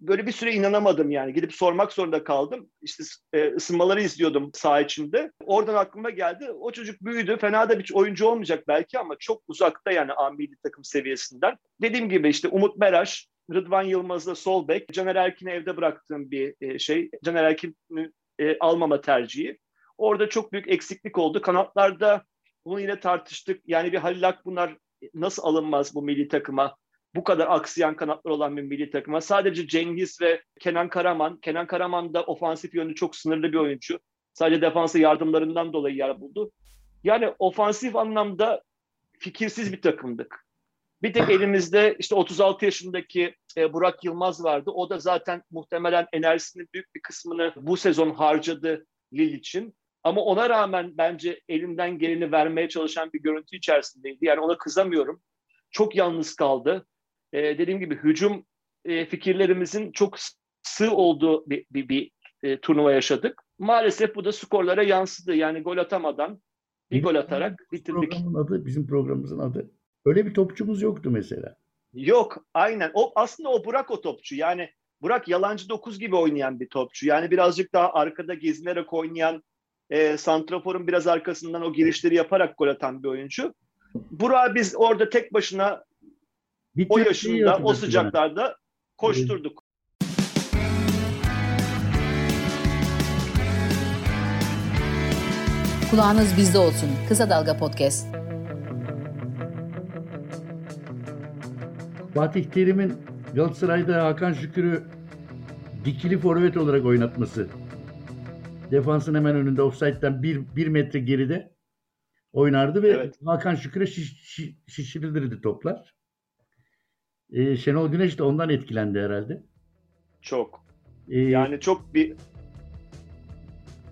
böyle bir süre inanamadım yani. Gidip sormak zorunda kaldım. İşte e, ısınmaları izliyordum saha içinde. Oradan aklıma geldi. O çocuk büyüdü. Fena da bir oyuncu olmayacak belki ama çok uzakta yani A milli takım seviyesinden. Dediğim gibi işte Umut Meraş, Rıdvan Yılmaz'da sol bek, Caner Erkin'i evde bıraktığım bir e, şey. Caner Erkin'i e, almama tercihi. Orada çok büyük eksiklik oldu. Kanatlarda bunu yine tartıştık. Yani bir Halil Akbunar nasıl alınmaz bu milli takıma? Bu kadar aksayan kanatlar olan bir milli takıma. Sadece Cengiz ve Kenan Karaman. Kenan Karaman da ofansif yönü çok sınırlı bir oyuncu. Sadece defansa yardımlarından dolayı yer buldu. Yani ofansif anlamda fikirsiz bir takımdık. Bir tek elimizde işte 36 yaşındaki e, Burak Yılmaz vardı. O da zaten muhtemelen enerjisinin büyük bir kısmını bu sezon harcadı Lille için. Ama ona rağmen bence elinden geleni vermeye çalışan bir görüntü içerisindeydi. Yani ona kızamıyorum. Çok yalnız kaldı e, dediğim gibi hücum e, fikirlerimizin çok sığ olduğu bir, bir, bir e, turnuva yaşadık. Maalesef bu da skorlara yansıdı. Yani gol atamadan bir gol atarak bitirdik. Programın adı, bizim programımızın adı. Öyle bir topçumuz yoktu mesela. Yok aynen. O aslında o Burak o topçu. Yani Burak yalancı dokuz gibi oynayan bir topçu. Yani birazcık daha arkada gezinerek oynayan e, Santrafor'un biraz arkasından o girişleri yaparak gol atan bir oyuncu. Burak'ı biz orada tek başına Bir o yaşında, o sıcaklarda koşturduk. Kulağınız bizde olsun. Kısa Dalga Podcast. Fatih Terim'in Galatasaray'da Hakan Şükür'ü dikili forvet olarak oynatması. Defansın hemen önünde offside'den bir, bir metre geride oynardı ve Evet. Hakan Şükür'e şiş, şiş, şişirilirdi toplar. Ee, Şenol Güneş de ondan etkilendi herhalde. Çok. Ee, Yani çok bir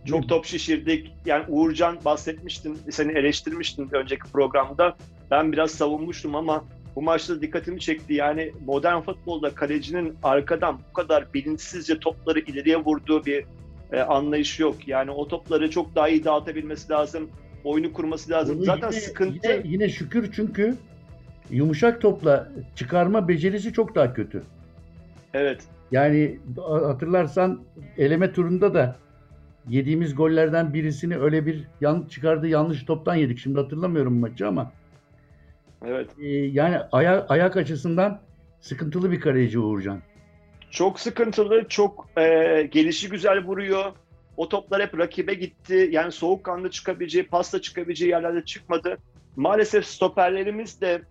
çok top şişirdik. Yani Uğurcan bahsetmiştin, seni eleştirmiştin önceki programda. Ben biraz savunmuştum ama bu maçta dikkatimi çekti. Yani modern futbolda kalecinin arkadan bu kadar bilinçsizce topları ileriye vurduğu bir e, anlayış yok. Yani o topları çok daha iyi dağıtabilmesi lazım. Oyunu kurması lazım. Bunu Zaten yine, sıkıntı Yine, yine şükür çünkü yumuşak topla çıkarma becerisi çok daha kötü. evet. Yani hatırlarsan eleme turunda da yediğimiz gollerden birisini öyle bir yan, çıkardığı yanlış toptan yedik. Şimdi hatırlamıyorum maçı ama Evet. e, yani aya, ayak açısından sıkıntılı bir kaleci Uğurcan. Çok sıkıntılı, çok e, gelişi güzel vuruyor. O toplar hep rakibe gitti. Yani soğukkanlı çıkabileceği, pasta çıkabileceği yerlerde çıkmadı. Maalesef stoperlerimiz de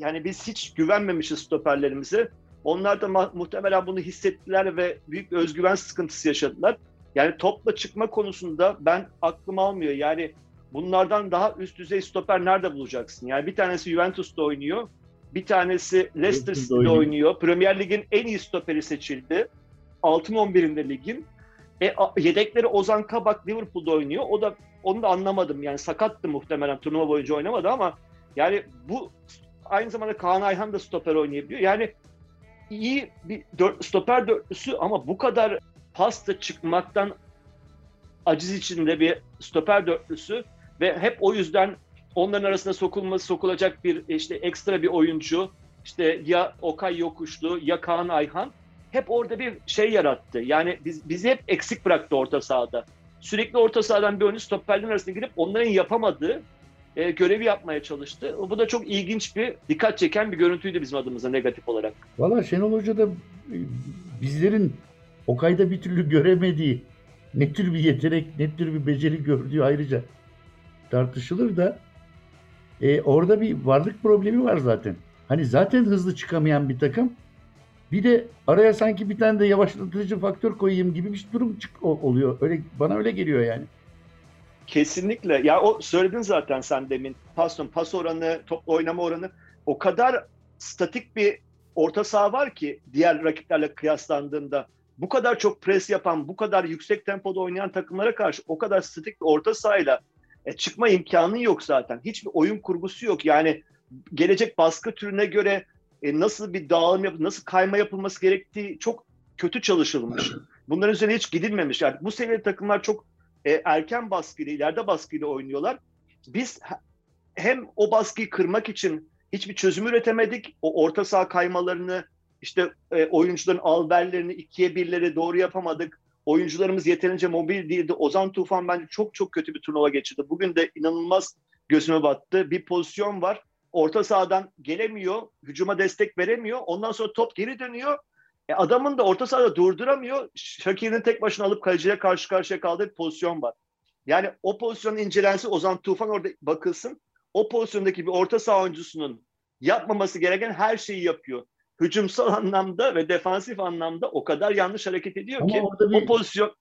yani biz hiç güvenmemişiz stoperlerimize. Onlar da muhtemelen bunu hissettiler ve büyük bir özgüven sıkıntısı yaşadılar. Yani topla çıkma konusunda ben aklım almıyor. Yani bunlardan daha üst düzey stoper nerede bulacaksın? Yani bir tanesi Juventus'ta oynuyor. Bir tanesi Leicester City'de oynuyor. oynuyor. Premier Lig'in en iyi stoperi seçildi. Altın 11'inde ligin. E, yedekleri Ozan Kabak Liverpool'da oynuyor. O da onu da anlamadım. Yani sakattı muhtemelen turnuva boyunca oynamadı ama yani bu aynı zamanda Kaan Ayhan da stoper oynayabiliyor. Yani iyi bir dört, stoper dörtlüsü ama bu kadar pasta çıkmaktan aciz içinde bir stoper dörtlüsü ve hep o yüzden onların arasında sokulması sokulacak bir işte ekstra bir oyuncu işte ya Okay Yokuşlu ya Kaan Ayhan hep orada bir şey yarattı. Yani biz, bizi hep eksik bıraktı orta sahada. Sürekli orta sahadan bir oyuncu stoperlerin arasına girip onların yapamadığı e, görevi yapmaya çalıştı. Bu da çok ilginç bir, dikkat çeken bir görüntüydü bizim adımıza negatif olarak. Valla Şenol Hoca da e, bizlerin Okay'da bir türlü göremediği ne tür bir yetenek, ne tür bir beceri gördüğü ayrıca tartışılır da e, orada bir varlık problemi var zaten. Hani zaten hızlı çıkamayan bir takım bir de araya sanki bir tane de yavaşlatıcı faktör koyayım gibi bir durum çık oluyor. Öyle bana öyle geliyor yani. Kesinlikle. Ya o söyledin zaten sen demin. Pas, pas oranı, top oynama oranı o kadar statik bir orta saha var ki diğer rakiplerle kıyaslandığında bu kadar çok pres yapan, bu kadar yüksek tempoda oynayan takımlara karşı o kadar statik bir orta sahayla e, çıkma imkanı yok zaten. Hiçbir oyun kurgusu yok. Yani gelecek baskı türüne göre e, nasıl bir dağılım yap, nasıl kayma yapılması gerektiği çok kötü çalışılmış. Bunların üzerine hiç gidilmemiş. Yani bu seviyede takımlar çok e, erken baskıyla, ileride baskıyla oynuyorlar. Biz he- hem o baskıyı kırmak için hiçbir çözüm üretemedik. O orta saha kaymalarını, işte e, oyuncuların alberlerini, ikiye birleri doğru yapamadık. Oyuncularımız yeterince mobil değildi. Ozan Tufan bence çok çok kötü bir turnuva geçirdi. Bugün de inanılmaz gözüme battı. Bir pozisyon var. Orta sahadan gelemiyor. Hücuma destek veremiyor. Ondan sonra top geri dönüyor. E adamın da orta sahada durduramıyor. Şakir'in tek başına alıp kaleciye karşı karşıya kaldığı bir pozisyon var. Yani o pozisyonun incelensin, Ozan Tufan orada bakılsın. O pozisyondaki bir orta saha oyuncusunun yapmaması gereken her şeyi yapıyor. Hücumsal anlamda ve defansif anlamda o kadar yanlış hareket ediyor Ama ki bir- o pozisyon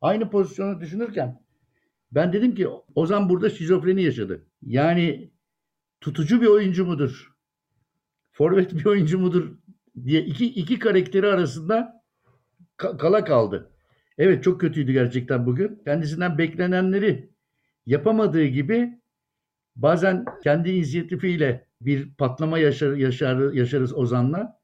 Aynı pozisyonu düşünürken ben dedim ki Ozan burada şizofreni yaşadı. Yani tutucu bir oyuncu mudur? Forvet bir oyuncu mudur? Diye iki, iki karakteri arasında ka- kala kaldı. Evet çok kötüydü gerçekten bugün. Kendisinden beklenenleri yapamadığı gibi bazen kendi inisiyatifiyle bir patlama yaşar, yaşar, yaşarız Ozan'la.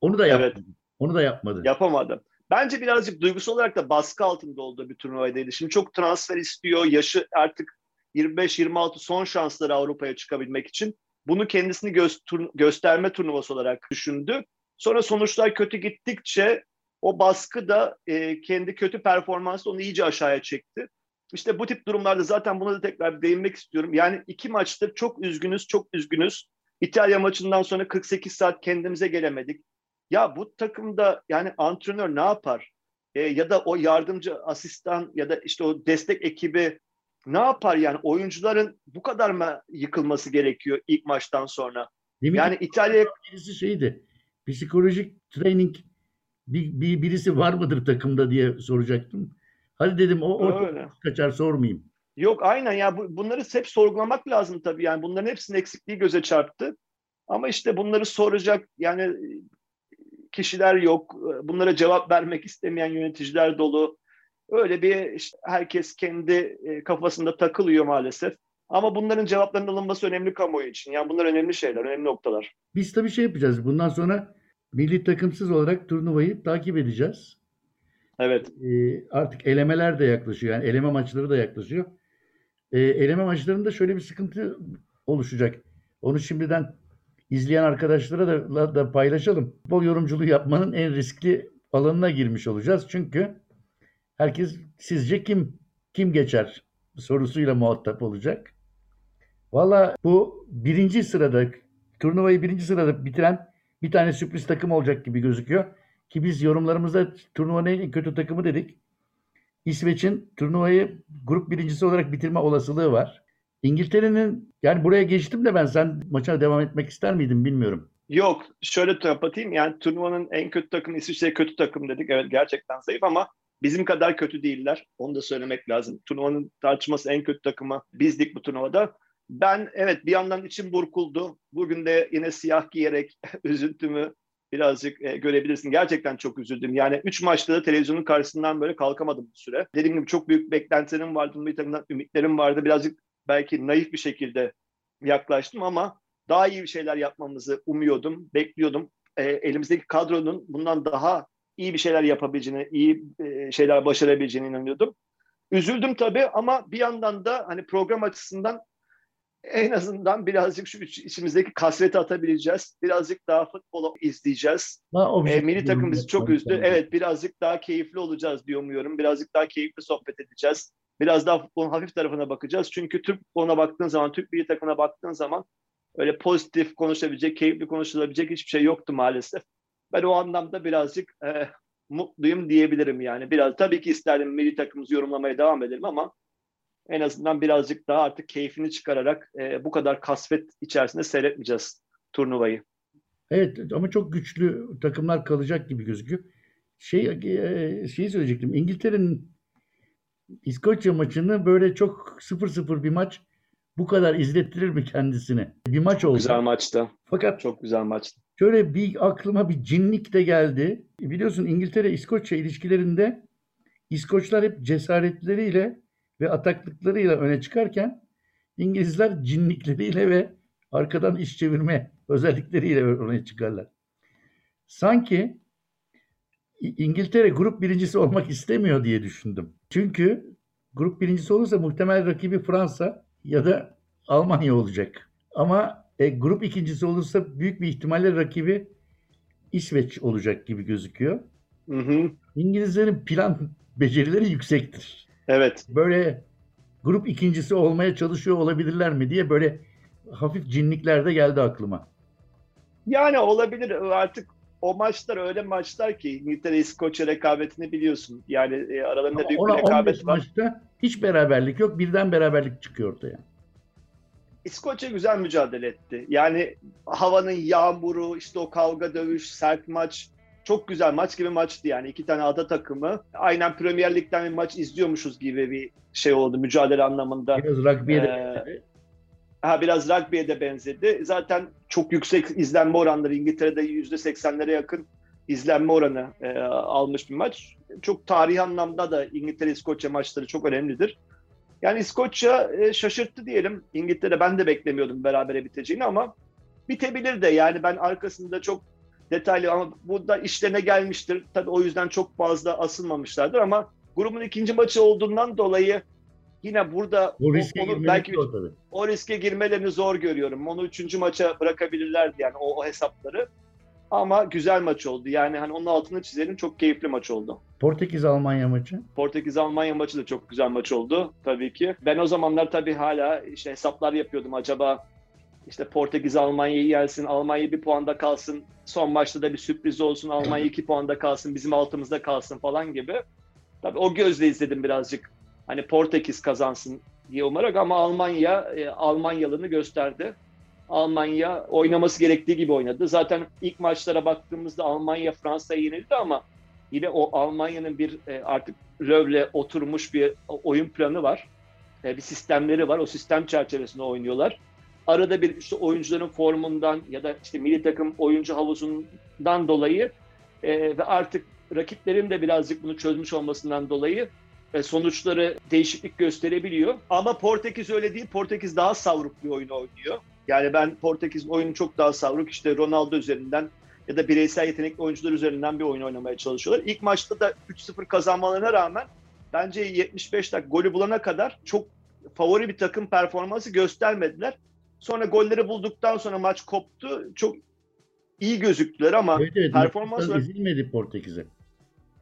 Onu da yapmadı. Evet. Onu da yapmadı. yapamadı. Bence birazcık duygusal olarak da baskı altında olduğu bir turnuvaydı. Şimdi çok transfer istiyor. Yaşı artık 25-26 son şansları Avrupa'ya çıkabilmek için. Bunu kendisini gö- tur- gösterme turnuvası olarak düşündü. Sonra sonuçlar kötü gittikçe o baskı da e, kendi kötü performansı onu iyice aşağıya çekti. İşte bu tip durumlarda zaten buna da tekrar değinmek istiyorum. Yani iki maçtır çok üzgünüz, çok üzgünüz. İtalya maçından sonra 48 saat kendimize gelemedik. Ya bu takımda yani antrenör ne yapar? E, ya da o yardımcı asistan ya da işte o destek ekibi ne yapar yani oyuncuların bu kadar mı yıkılması gerekiyor ilk maçtan sonra? Demin Yani İtalya birisi şeydi. Psikolojik training bir, bir birisi var mıdır takımda diye soracaktım. Hadi dedim o, o öyle. kaçar sormayayım. Yok aynen ya bu, bunları hep sorgulamak lazım tabii yani bunların hepsinin eksikliği göze çarptı. Ama işte bunları soracak yani kişiler yok. Bunlara cevap vermek istemeyen yöneticiler dolu. Öyle bir işte herkes kendi e, kafasında takılıyor maalesef. Ama bunların cevaplarının alınması önemli kamuoyu için. Yani bunlar önemli şeyler, önemli noktalar. Biz tabii şey yapacağız. Bundan sonra milli takımsız olarak turnuvayı takip edeceğiz. Evet. Ee, artık elemeler de yaklaşıyor. Yani eleme maçları da yaklaşıyor. Ee, eleme maçlarında şöyle bir sıkıntı oluşacak. Onu şimdiden izleyen arkadaşlara da, da paylaşalım. Futbol yorumculuğu yapmanın en riskli alanına girmiş olacağız. Çünkü herkes sizce kim kim geçer sorusuyla muhatap olacak. Valla bu birinci sırada turnuvayı birinci sırada bitiren bir tane sürpriz takım olacak gibi gözüküyor. Ki biz yorumlarımızda turnuvanın en kötü takımı dedik. İsveç'in turnuvayı grup birincisi olarak bitirme olasılığı var. İngiltere'nin yani buraya geçtim de ben sen maça devam etmek ister miydin bilmiyorum. Yok şöyle kapatayım yani turnuvanın en kötü takımı İsviçre kötü takım dedik. Evet gerçekten zayıf ama bizim kadar kötü değiller. Onu da söylemek lazım. Turnuvanın tartışması en kötü takımı bizdik bu turnuvada. Ben evet bir yandan içim burkuldu. Bugün de yine siyah giyerek üzüntümü birazcık e, görebilirsin. Gerçekten çok üzüldüm. Yani 3 maçta da televizyonun karşısından böyle kalkamadım bir süre. Dediğim gibi çok büyük beklentilerim vardı. Bir takımdan ümitlerim vardı. Birazcık belki naif bir şekilde yaklaştım ama daha iyi bir şeyler yapmamızı umuyordum, bekliyordum. E, elimizdeki kadronun bundan daha iyi bir şeyler yapabileceğine, iyi e, şeyler başarabileceğine inanıyordum. Üzüldüm tabii ama bir yandan da hani program açısından en azından birazcık şu içimizdeki kasveti atabileceğiz. Birazcık daha futbolu izleyeceğiz. E, milli takım bizi çok üzdü. Evet birazcık daha keyifli olacağız diye umuyorum. Birazcık daha keyifli sohbet edeceğiz. Biraz daha futbolun hafif tarafına bakacağız. Çünkü Türk futboluna baktığın zaman, Türk milli takımına baktığın zaman öyle pozitif konuşabilecek, keyifli konuşulabilecek hiçbir şey yoktu maalesef. Ben o anlamda birazcık e, mutluyum diyebilirim yani. Biraz tabii ki isterdim milli takımımızı yorumlamaya devam edelim ama en azından birazcık daha artık keyfini çıkararak e, bu kadar kasvet içerisinde seyretmeyeceğiz turnuvayı. Evet ama çok güçlü takımlar kalacak gibi gözüküyor. Şey e, şeyi söyleyecektim. İngiltere'nin İskoçya maçını böyle çok 0-0 bir maç bu kadar izlettirir mi kendisine? Bir maç oldu. Güzel maçtı. Fakat çok güzel maçtı. Şöyle bir aklıma bir cinlik de geldi. Biliyorsun İngiltere-İskoçya ilişkilerinde İskoçlar hep cesaretleriyle ve ataklıklarıyla öne çıkarken İngilizler cinlikleriyle ve arkadan iş çevirme özellikleriyle öne çıkarlar. Sanki İngiltere grup birincisi olmak istemiyor diye düşündüm. Çünkü grup birincisi olursa muhtemel rakibi Fransa ya da Almanya olacak. Ama e, grup ikincisi olursa büyük bir ihtimalle rakibi İsveç olacak gibi gözüküyor. Hı hı. İngilizlerin plan becerileri yüksektir. Evet. Böyle grup ikincisi olmaya çalışıyor olabilirler mi diye böyle hafif cinlikler de geldi aklıma. Yani olabilir. Artık o maçlar öyle maçlar ki İngiltere İskoçya rekabetini biliyorsun. Yani e, aralarında büyük bir rekabet var. maçta hiç beraberlik yok. Birden beraberlik çıkıyor ortaya. İskoçya güzel mücadele etti. Yani havanın yağmuru, işte o kavga dövüş, sert maç çok güzel maç gibi maçtı yani. iki tane ada takımı. Aynen Premier Lig'den bir maç izliyormuşuz gibi bir şey oldu mücadele anlamında. Biraz rugby'ye de ee, ha, biraz rugby'ye de benzedi. Zaten çok yüksek izlenme oranları İngiltere'de %80'lere yakın izlenme oranı e, almış bir maç. Çok tarihi anlamda da İngiltere-İskoçya maçları çok önemlidir. Yani İskoçya e, şaşırttı diyelim. İngiltere ben de beklemiyordum berabere biteceğini ama bitebilir de. Yani ben arkasında çok detaylı ama bu da işlerine gelmiştir. Tabii o yüzden çok fazla asılmamışlardır ama grubun ikinci maçı olduğundan dolayı yine burada o, riske onu, belki o, o riske girmelerini zor görüyorum. Onu üçüncü maça bırakabilirlerdi yani o, o hesapları. Ama güzel maç oldu. Yani hani onun altını çizelim çok keyifli maç oldu. Portekiz Almanya maçı? Portekiz Almanya maçı da çok güzel maç oldu tabii ki. Ben o zamanlar tabii hala işte hesaplar yapıyordum. Acaba işte Portekiz Almanya'yı yersin, Almanya bir puanda kalsın, son maçta da bir sürpriz olsun, Almanya iki puanda kalsın, bizim altımızda kalsın falan gibi. Tabii o gözle izledim birazcık. Hani Portekiz kazansın diye umarak ama Almanya e, Almanyalığını gösterdi. Almanya oynaması gerektiği gibi oynadı. Zaten ilk maçlara baktığımızda Almanya Fransa'ya yenildi ama yine o Almanya'nın bir e, artık Löw'le oturmuş bir oyun planı var. E, bir sistemleri var. O sistem çerçevesinde oynuyorlar arada bir işte oyuncuların formundan ya da işte milli takım oyuncu havuzundan dolayı e, ve artık rakiplerin de birazcık bunu çözmüş olmasından dolayı e, sonuçları değişiklik gösterebiliyor. Ama Portekiz öyle değil. Portekiz daha savruk bir oyun oynuyor. Yani ben Portekiz oyunu çok daha savruk. İşte Ronaldo üzerinden ya da bireysel yetenekli oyuncular üzerinden bir oyun oynamaya çalışıyorlar. İlk maçta da 3-0 kazanmalarına rağmen bence 75 dakika golü bulana kadar çok favori bir takım performansı göstermediler. Sonra golleri bulduktan sonra maç koptu. Çok iyi gözüktüler ama Evet evet. performans olarak ezilmedi Portekiz'e.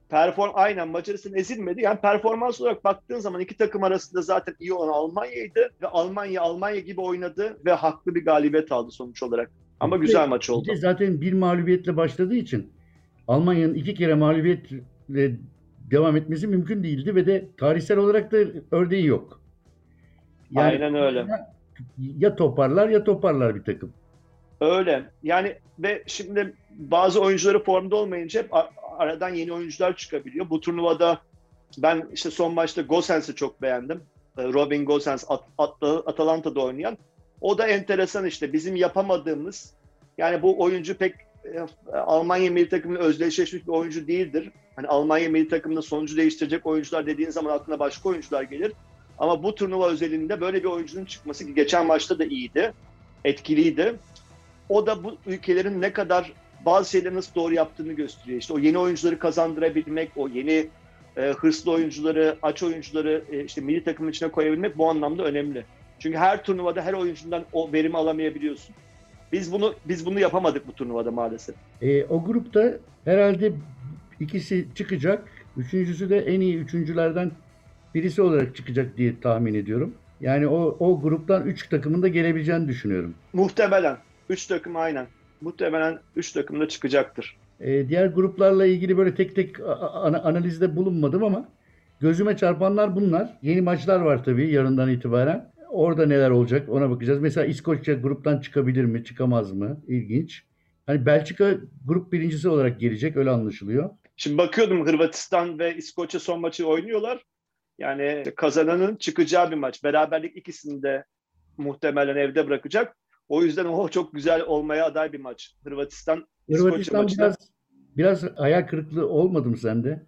perform aynen Macaristan ezilmedi. Yani performans olarak baktığın zaman iki takım arasında zaten iyi olan Almanya'ydı ve Almanya Almanya gibi oynadı ve haklı bir galibiyet aldı sonuç olarak. Ama Bir de- güzel maç oldu. zaten bir mağlubiyetle başladığı için Almanya'nın iki kere mağlubiyetle devam etmesi mümkün değildi ve de tarihsel olarak da örneği yok. Aynen öyle. Ya, toparlar ya toparlar bir takım. Öyle. Yani ve şimdi bazı oyuncuları formda olmayınca hep aradan yeni oyuncular çıkabiliyor. Bu turnuvada ben işte son maçta Gosens'i çok beğendim. Ee, Robin Gosens At- At- Atalanta'da oynayan. O da enteresan işte bizim yapamadığımız yani bu oyuncu pek e, Almanya milli takımıyla özdeşleşmiş bir oyuncu değildir. Hani Almanya milli takımında sonucu değiştirecek oyuncular dediğin zaman aklına başka oyuncular gelir. Ama bu turnuva özelinde böyle bir oyuncunun çıkması ki geçen maçta da iyiydi, etkiliydi. O da bu ülkelerin ne kadar bazı şeyleri nasıl doğru yaptığını gösteriyor. İşte o yeni oyuncuları kazandırabilmek, o yeni e, hırslı oyuncuları, aç oyuncuları e, işte milli takımın içine koyabilmek bu anlamda önemli. Çünkü her turnuvada her oyuncundan o verimi alamayabiliyorsun. Biz bunu biz bunu yapamadık bu turnuvada maalesef. E, o grupta herhalde ikisi çıkacak. Üçüncüsü de en iyi üçüncülerden birisi olarak çıkacak diye tahmin ediyorum. Yani o, o gruptan üç takımın da gelebileceğini düşünüyorum. Muhtemelen 3 takım aynen. Muhtemelen 3 takım da çıkacaktır. E, diğer gruplarla ilgili böyle tek tek analizde bulunmadım ama gözüme çarpanlar bunlar. Yeni maçlar var tabii yarından itibaren. Orada neler olacak ona bakacağız. Mesela İskoçya gruptan çıkabilir mi, çıkamaz mı? İlginç. Hani Belçika grup birincisi olarak gelecek öyle anlaşılıyor. Şimdi bakıyordum Hırvatistan ve İskoçya son maçı oynuyorlar. Yani kazananın çıkacağı bir maç. Beraberlik ikisini de muhtemelen evde bırakacak. O yüzden o çok güzel olmaya aday bir maç. Hırvatistan Hırvatistan biraz biraz hayal kırıklığı olmadı mı sende?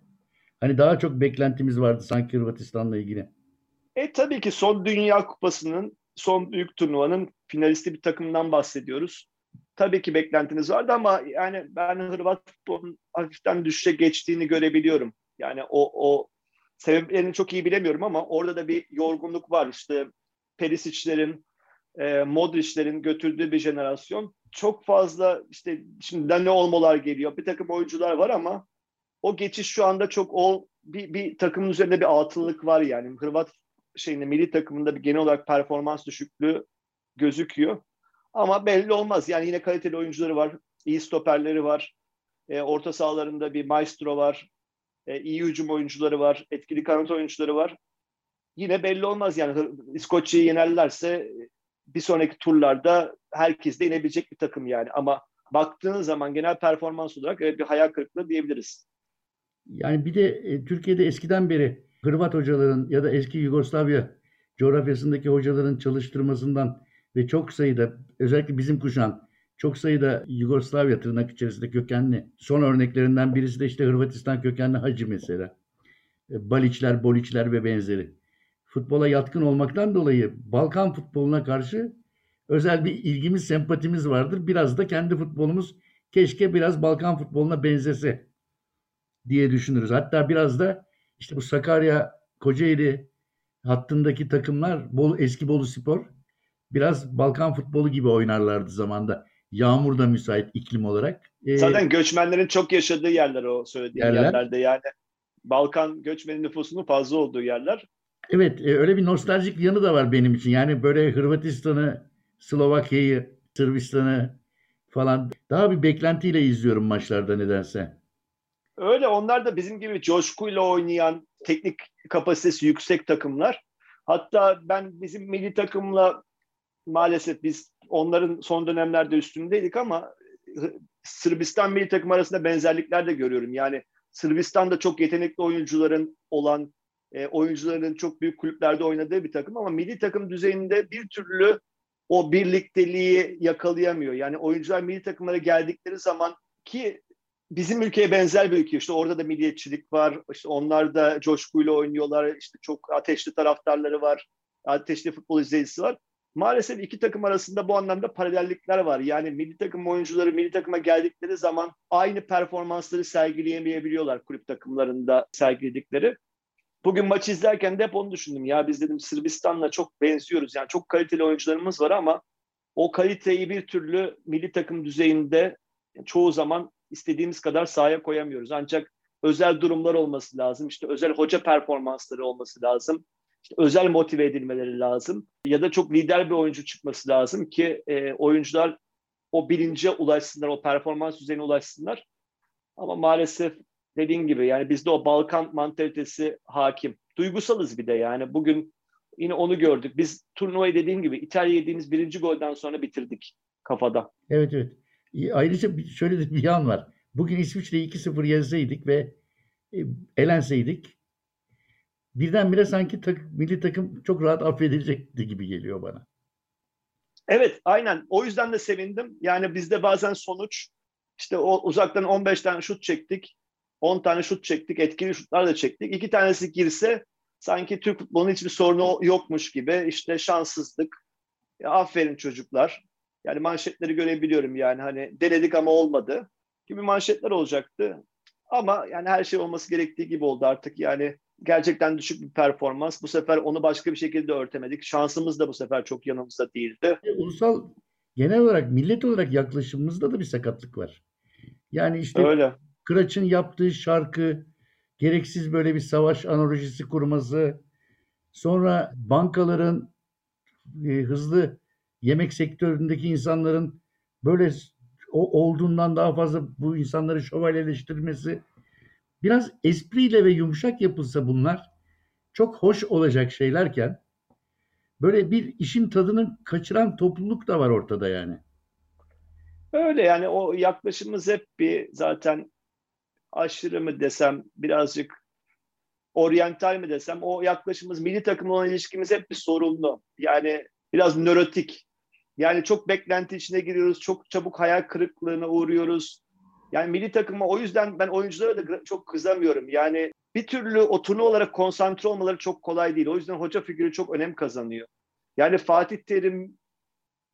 Hani daha çok beklentimiz vardı sanki Hırvatistan'la ilgili. E tabii ki son Dünya Kupası'nın, son büyük turnuvanın finalisti bir takımdan bahsediyoruz. Tabii ki beklentiniz vardı ama yani ben Hırvat futbolunun hafiften düşüşe geçtiğini görebiliyorum. Yani o, o sebeplerini çok iyi bilemiyorum ama orada da bir yorgunluk var. İşte Perisic'lerin, e, Modric'lerin götürdüğü bir jenerasyon. Çok fazla işte şimdiden ne olmalar geliyor. Bir takım oyuncular var ama o geçiş şu anda çok o bir, bir takımın üzerinde bir atıllık var yani. Hırvat şeyinde milli takımında bir genel olarak performans düşüklüğü gözüküyor. Ama belli olmaz. Yani yine kaliteli oyuncuları var. iyi stoperleri var. E, orta sahalarında bir maestro var. E, iyi hücum oyuncuları var. Etkili kanat oyuncuları var. Yine belli olmaz yani. İskoçya'yı yenerlerse bir sonraki turlarda herkes de inebilecek bir takım yani. Ama baktığınız zaman genel performans olarak evet bir hayal kırıklığı diyebiliriz. Yani bir de e, Türkiye'de eskiden beri Hırvat hocaların ya da eski Yugoslavya coğrafyasındaki hocaların çalıştırmasından ve çok sayıda özellikle bizim kuşağın çok sayıda Yugoslavya tırnak içerisinde kökenli son örneklerinden birisi de işte Hırvatistan kökenli Hacı mesela. E, Baliçler, Boliçler ve benzeri. Futbola yatkın olmaktan dolayı Balkan futboluna karşı özel bir ilgimiz, sempatimiz vardır. Biraz da kendi futbolumuz keşke biraz Balkan futboluna benzese diye düşünürüz. Hatta biraz da işte bu Sakarya, Kocaeli hattındaki takımlar Bolu, eski Bolu Spor biraz Balkan futbolu gibi oynarlardı zamanda. Yağmur da müsait iklim olarak. Ee, Zaten göçmenlerin çok yaşadığı yerler o söylediğim Yerler. yerlerde yani. Balkan göçmeni nüfusunun fazla olduğu yerler. Evet, e, öyle bir nostaljik yanı da var benim için. Yani böyle Hırvatistan'ı, Slovakya'yı, Sırbistan'ı falan daha bir beklentiyle izliyorum maçlarda nedense. Öyle onlar da bizim gibi coşkuyla oynayan, teknik kapasitesi yüksek takımlar. Hatta ben bizim milli takımla maalesef biz onların son dönemlerde üstündeydik ama Sırbistan milli takım arasında benzerlikler de görüyorum. Yani Sırbistan'da çok yetenekli oyuncuların olan, e, oyuncuların çok büyük kulüplerde oynadığı bir takım ama milli takım düzeyinde bir türlü o birlikteliği yakalayamıyor. Yani oyuncular milli takımlara geldikleri zaman ki bizim ülkeye benzer bir ülke. İşte orada da milliyetçilik var. İşte onlar da coşkuyla oynuyorlar. İşte çok ateşli taraftarları var. Ateşli futbol izleyicisi var. Maalesef iki takım arasında bu anlamda paralellikler var. Yani milli takım oyuncuları milli takıma geldikleri zaman aynı performansları sergileyemeyebiliyorlar kulüp takımlarında sergiledikleri. Bugün maç izlerken de hep onu düşündüm. Ya biz dedim Sırbistan'la çok benziyoruz. Yani çok kaliteli oyuncularımız var ama o kaliteyi bir türlü milli takım düzeyinde çoğu zaman istediğimiz kadar sahaya koyamıyoruz. Ancak özel durumlar olması lazım. İşte özel hoca performansları olması lazım. İşte özel motive edilmeleri lazım. Ya da çok lider bir oyuncu çıkması lazım ki e, oyuncular o bilince ulaşsınlar, o performans düzeyine ulaşsınlar. Ama maalesef dediğin gibi yani bizde o Balkan mantalitesi hakim. Duygusalız bir de yani bugün yine onu gördük. Biz turnuvayı dediğim gibi İtalya yediğimiz birinci golden sonra bitirdik kafada. Evet evet. Ayrıca şöyle bir yan var. Bugün İsviçre'yi 2-0 yazsaydık ve e, elenseydik birdenbire sanki tak, milli takım çok rahat affedilecekti gibi geliyor bana. Evet aynen o yüzden de sevindim. Yani bizde bazen sonuç işte o uzaktan 15 tane şut çektik. 10 tane şut çektik. Etkili şutlar da çektik. İki tanesi girse sanki Türk futbolunun hiçbir sorunu yokmuş gibi. işte şanssızlık. Ya, aferin çocuklar. Yani manşetleri görebiliyorum yani hani denedik ama olmadı gibi manşetler olacaktı. Ama yani her şey olması gerektiği gibi oldu artık yani gerçekten düşük bir performans. Bu sefer onu başka bir şekilde örtemedik. Şansımız da bu sefer çok yanımızda değildi. E, ulusal genel olarak millet olarak yaklaşımımızda da bir sakatlık var. Yani işte Öyle. Kıraç'ın yaptığı şarkı, gereksiz böyle bir savaş analojisi kurması, sonra bankaların e, hızlı yemek sektöründeki insanların böyle o olduğundan daha fazla bu insanları şövalyeleştirmesi biraz espriyle ve yumuşak yapılsa bunlar çok hoş olacak şeylerken böyle bir işin tadını kaçıran topluluk da var ortada yani. Öyle yani o yaklaşımımız hep bir zaten aşırı mı desem birazcık oryantal mi desem o yaklaşımımız milli takımla olan ilişkimiz hep bir sorunlu. Yani biraz nörotik. Yani çok beklenti içine giriyoruz. Çok çabuk hayal kırıklığına uğruyoruz. Yani milli takıma o yüzden ben oyunculara da çok kızamıyorum. Yani bir türlü o olarak konsantre olmaları çok kolay değil. O yüzden hoca figürü çok önem kazanıyor. Yani Fatih Terim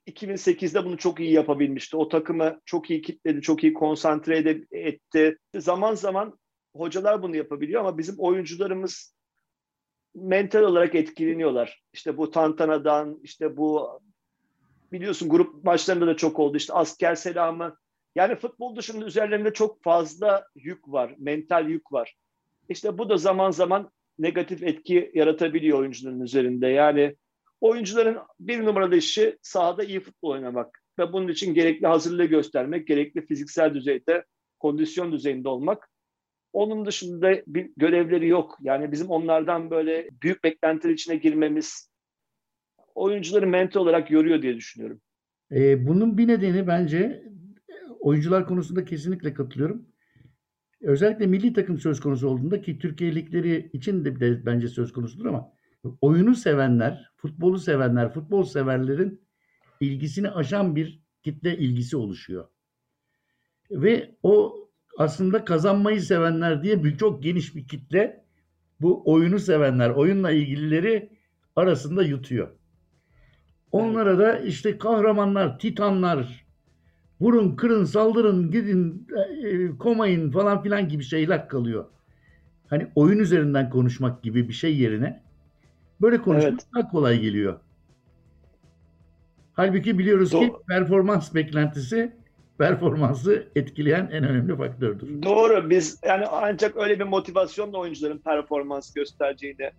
2008'de bunu çok iyi yapabilmişti. O takımı çok iyi kitledi, çok iyi konsantre etti. Zaman zaman hocalar bunu yapabiliyor ama bizim oyuncularımız mental olarak etkileniyorlar. İşte bu tantanadan, işte bu biliyorsun grup maçlarında da çok oldu. İşte asker selamı. Yani futbol dışında üzerlerinde çok fazla yük var, mental yük var. İşte bu da zaman zaman negatif etki yaratabiliyor oyuncuların üzerinde. Yani oyuncuların bir numaralı işi sahada iyi futbol oynamak ve bunun için gerekli hazırlığı göstermek, gerekli fiziksel düzeyde, kondisyon düzeyinde olmak. Onun dışında bir görevleri yok. Yani bizim onlardan böyle büyük beklentiler içine girmemiz oyuncuları mental olarak yoruyor diye düşünüyorum. Ee, bunun bir nedeni bence oyuncular konusunda kesinlikle katılıyorum. Özellikle milli takım söz konusu olduğunda ki Türkiye ligleri için de, de bence söz konusudur ama oyunu sevenler, futbolu sevenler, futbol severlerin ilgisini aşan bir kitle ilgisi oluşuyor. Ve o aslında kazanmayı sevenler diye bir çok geniş bir kitle bu oyunu sevenler, oyunla ilgilileri arasında yutuyor. Onlara da işte kahramanlar, titanlar, vurun, kırın, saldırın, gidin, e, komayın falan filan gibi şeyler kalıyor. Hani oyun üzerinden konuşmak gibi bir şey yerine böyle konuşmak evet. daha kolay geliyor. Halbuki biliyoruz Doğru. ki performans beklentisi performansı etkileyen en önemli faktördür. Doğru. Biz yani ancak öyle bir motivasyonla oyuncuların performans göstereceğini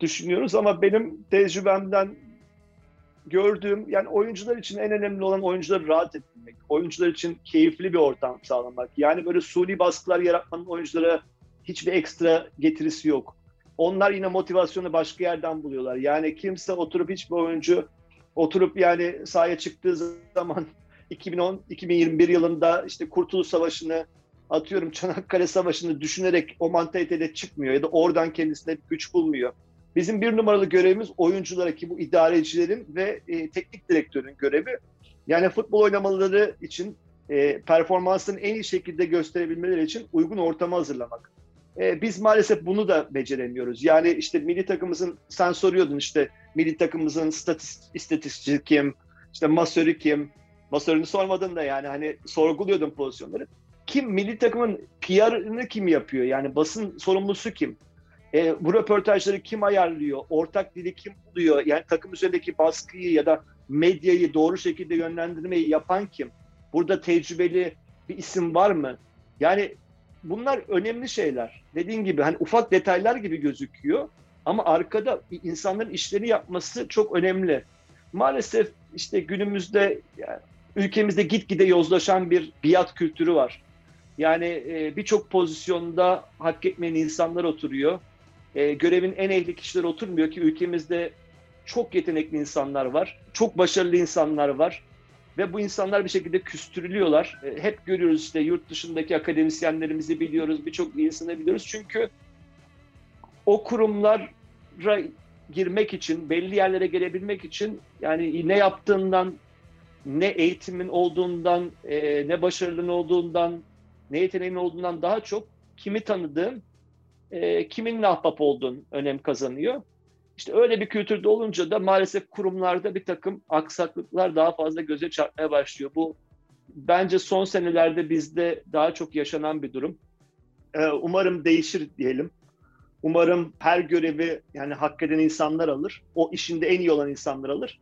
düşünüyoruz ama benim tecrübemden gördüğüm yani oyuncular için en önemli olan oyuncuları rahat ettirmek. Oyuncular için keyifli bir ortam sağlamak. Yani böyle suni baskılar yaratmanın oyunculara hiçbir ekstra getirisi yok. Onlar yine motivasyonu başka yerden buluyorlar. Yani kimse oturup hiçbir oyuncu oturup yani sahaya çıktığı zaman 2010-2021 yılında işte Kurtuluş Savaşı'nı atıyorum Çanakkale Savaşı'nı düşünerek o mantalitede çıkmıyor ya da oradan kendisine güç bulmuyor. Bizim bir numaralı görevimiz oyunculara ki bu idarecilerin ve e, teknik direktörün görevi. Yani futbol oynamaları için e, performansını en iyi şekilde gösterebilmeleri için uygun ortamı hazırlamak. E, biz maalesef bunu da beceremiyoruz. Yani işte milli takımımızın, sen soruyordun işte milli takımımızın statist, istatistikçi kim, işte masörü kim, masörünü sormadın da yani hani sorguluyordun pozisyonları. Kim, milli takımın PR'ını kim yapıyor? Yani basın sorumlusu kim? E, bu röportajları kim ayarlıyor? Ortak dili kim buluyor? Yani takım üzerindeki baskıyı ya da medyayı doğru şekilde yönlendirmeyi yapan kim? Burada tecrübeli bir isim var mı? Yani bunlar önemli şeyler. Dediğin gibi hani ufak detaylar gibi gözüküyor ama arkada insanların işleri yapması çok önemli. Maalesef işte günümüzde yani ülkemizde gitgide yozlaşan bir biat kültürü var. Yani e, birçok pozisyonda hak etmeyen insanlar oturuyor. E, görevin en ehli kişiler oturmuyor ki ülkemizde çok yetenekli insanlar var. Çok başarılı insanlar var. Ve bu insanlar bir şekilde küstürülüyorlar. E, hep görüyoruz işte yurt dışındaki akademisyenlerimizi biliyoruz, birçok insanı biliyoruz. Çünkü o kurumlara girmek için, belli yerlere gelebilmek için yani ne yaptığından, ne eğitimin olduğundan, e, ne başarılının olduğundan, ne yeteneğin olduğundan daha çok kimi tanıdığın, e, kimin ahbap olduğun önem kazanıyor. İşte öyle bir kültürde olunca da maalesef kurumlarda bir takım aksaklıklar daha fazla göze çarpmaya başlıyor. Bu bence son senelerde bizde daha çok yaşanan bir durum. Ee, umarım değişir diyelim. Umarım her görevi yani hak eden insanlar alır. O işinde en iyi olan insanlar alır.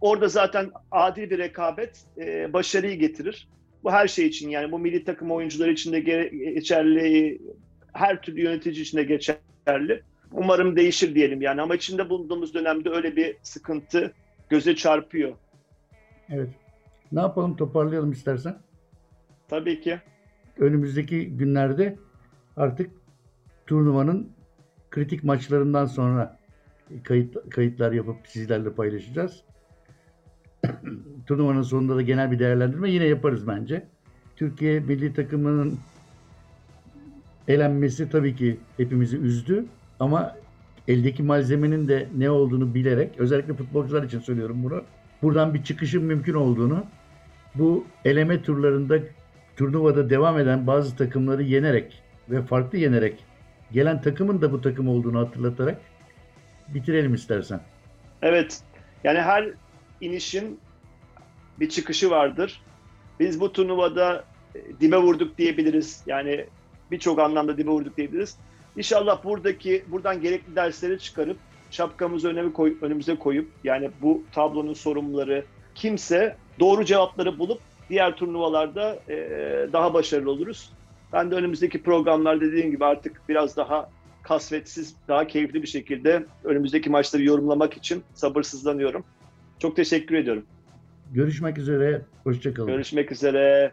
Orada zaten adil bir rekabet e, başarıyı getirir. Bu her şey için yani bu milli takım oyuncuları için de geçerli, her türlü yönetici için de geçerli. Umarım değişir diyelim yani ama içinde bulunduğumuz dönemde öyle bir sıkıntı göze çarpıyor. Evet. Ne yapalım toparlayalım istersen. Tabii ki. Önümüzdeki günlerde artık turnuvanın kritik maçlarından sonra kayıt, kayıtlar yapıp sizlerle paylaşacağız. Turnuvanın sonunda da genel bir değerlendirme yine yaparız bence. Türkiye milli takımının elenmesi tabii ki hepimizi üzdü. Ama eldeki malzemenin de ne olduğunu bilerek, özellikle futbolcular için söylüyorum bunu. Buradan bir çıkışın mümkün olduğunu, bu eleme turlarında turnuvada devam eden bazı takımları yenerek ve farklı yenerek gelen takımın da bu takım olduğunu hatırlatarak bitirelim istersen. Evet. Yani her inişin bir çıkışı vardır. Biz bu turnuvada dibe vurduk diyebiliriz. Yani birçok anlamda dibe vurduk diyebiliriz. İnşallah buradaki buradan gerekli dersleri çıkarıp şapkamızı önemi koy, önümüze koyup yani bu tablonun sorumluları kimse doğru cevapları bulup diğer turnuvalarda e, daha başarılı oluruz. Ben de önümüzdeki programlar dediğim gibi artık biraz daha kasvetsiz, daha keyifli bir şekilde önümüzdeki maçları yorumlamak için sabırsızlanıyorum. Çok teşekkür ediyorum. Görüşmek üzere. Hoşçakalın. Görüşmek üzere.